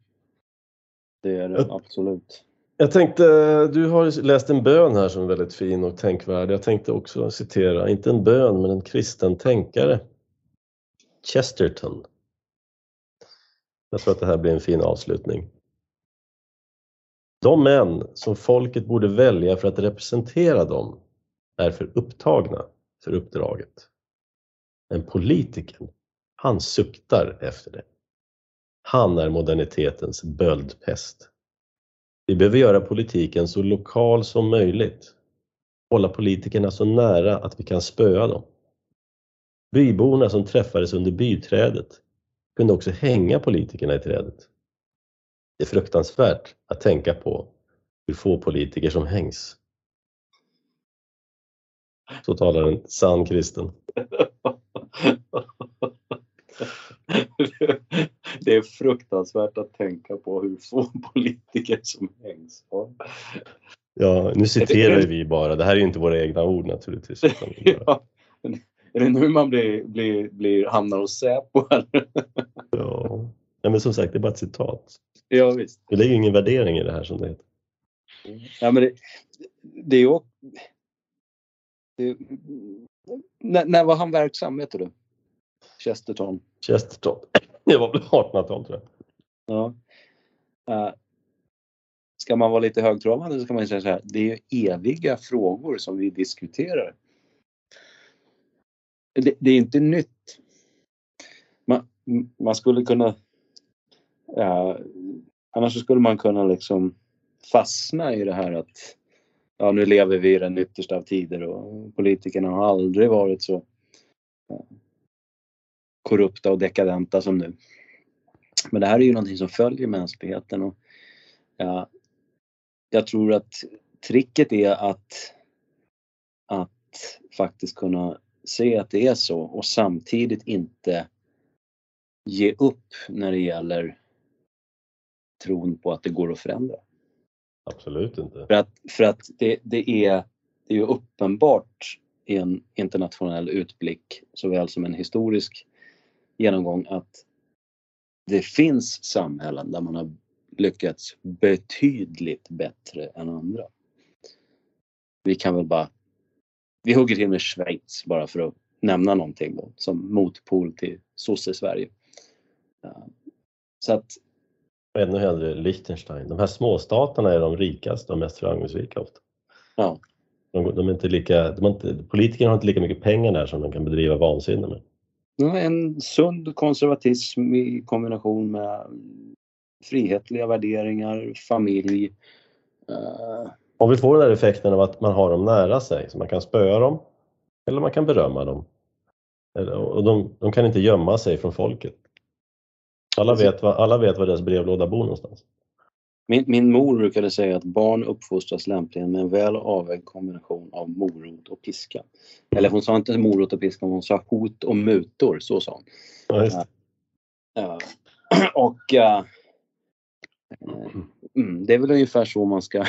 Det är det absolut. Jag tänkte, du har läst en bön här som är väldigt fin och tänkvärd. Jag tänkte också citera, inte en bön, men en kristen tänkare. Chesterton. Jag tror att det här blir en fin avslutning. De män som folket borde välja för att representera dem är för upptagna för uppdraget. Men politikern, han suktar efter det. Han är modernitetens böldpest. Vi behöver göra politiken så lokal som möjligt. Hålla politikerna så nära att vi kan spöa dem. Byborna som träffades under byträdet kunde också hänga politikerna i trädet. Det är fruktansvärt att tänka på hur få politiker som hängs. Så talar en sann kristen. Det är fruktansvärt att tänka på hur få politiker som hängs. Ja, nu citerar vi bara. Det här är ju inte våra egna ord naturligtvis. ja. Är det nu man blir, blir, blir, hamnar hos Säpo? ja. ja, men som sagt, det är bara ett citat. Ja, visst. Det är ju ingen värdering i det här som det heter. Ja, men det, det är ju... Det, när, när var han verksam, vet du? Chesterton. Chesterton. Det var väl 1800-tal tror jag. Ja. Uh, ska man vara lite högtravande så kan man säga så här, det är eviga frågor som vi diskuterar. Det, det är inte nytt. Man, man skulle kunna... Uh, annars skulle man kunna liksom fastna i det här att ja, nu lever vi i den yttersta av tider och politikerna har aldrig varit så eh, korrupta och dekadenta som nu. Men det här är ju någonting som följer mänskligheten och ja, jag tror att tricket är att, att faktiskt kunna se att det är så och samtidigt inte ge upp när det gäller tron på att det går att förändra. Absolut inte. För att, för att det, det, är, det är ju uppenbart i en internationell utblick såväl som en historisk genomgång att det finns samhällen där man har lyckats betydligt bättre än andra. Vi kan väl bara, vi hugger till med Schweiz bara för att nämna någonting då, som motpol till sosse-Sverige. Så att ännu hellre Liechtenstein. De här småstaterna är de rikaste och mest framgångsrika ofta. Ja. De, de är inte lika, de inte, politikerna har inte lika mycket pengar där som de kan bedriva vansinne med. En sund konservatism i kombination med frihetliga värderingar, familj. Uh... Om vi får den här effekten av att man har dem nära sig, så man kan spöa dem eller man kan berömma dem. Och de, de kan inte gömma sig från folket. Alla vet, var, alla vet var deras brevlåda bor någonstans. Min, min mor brukade säga att barn uppfostras lämpligen med en väl avvägd kombination av morot och piska. Eller hon sa inte morot och piska, hon sa hot och mutor, så sa hon. Ja, just. Uh, och uh, mm, det är väl ungefär så man ska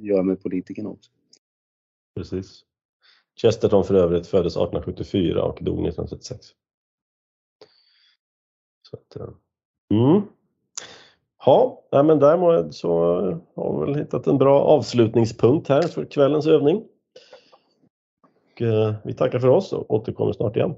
göra med politikerna också. Precis. Chesterton för övrigt föddes 1874 och dog 1936. Så att, eh, mm. Ja, men därmed så har vi väl hittat en bra avslutningspunkt här för kvällens övning. Och, eh, vi tackar för oss och återkommer snart igen.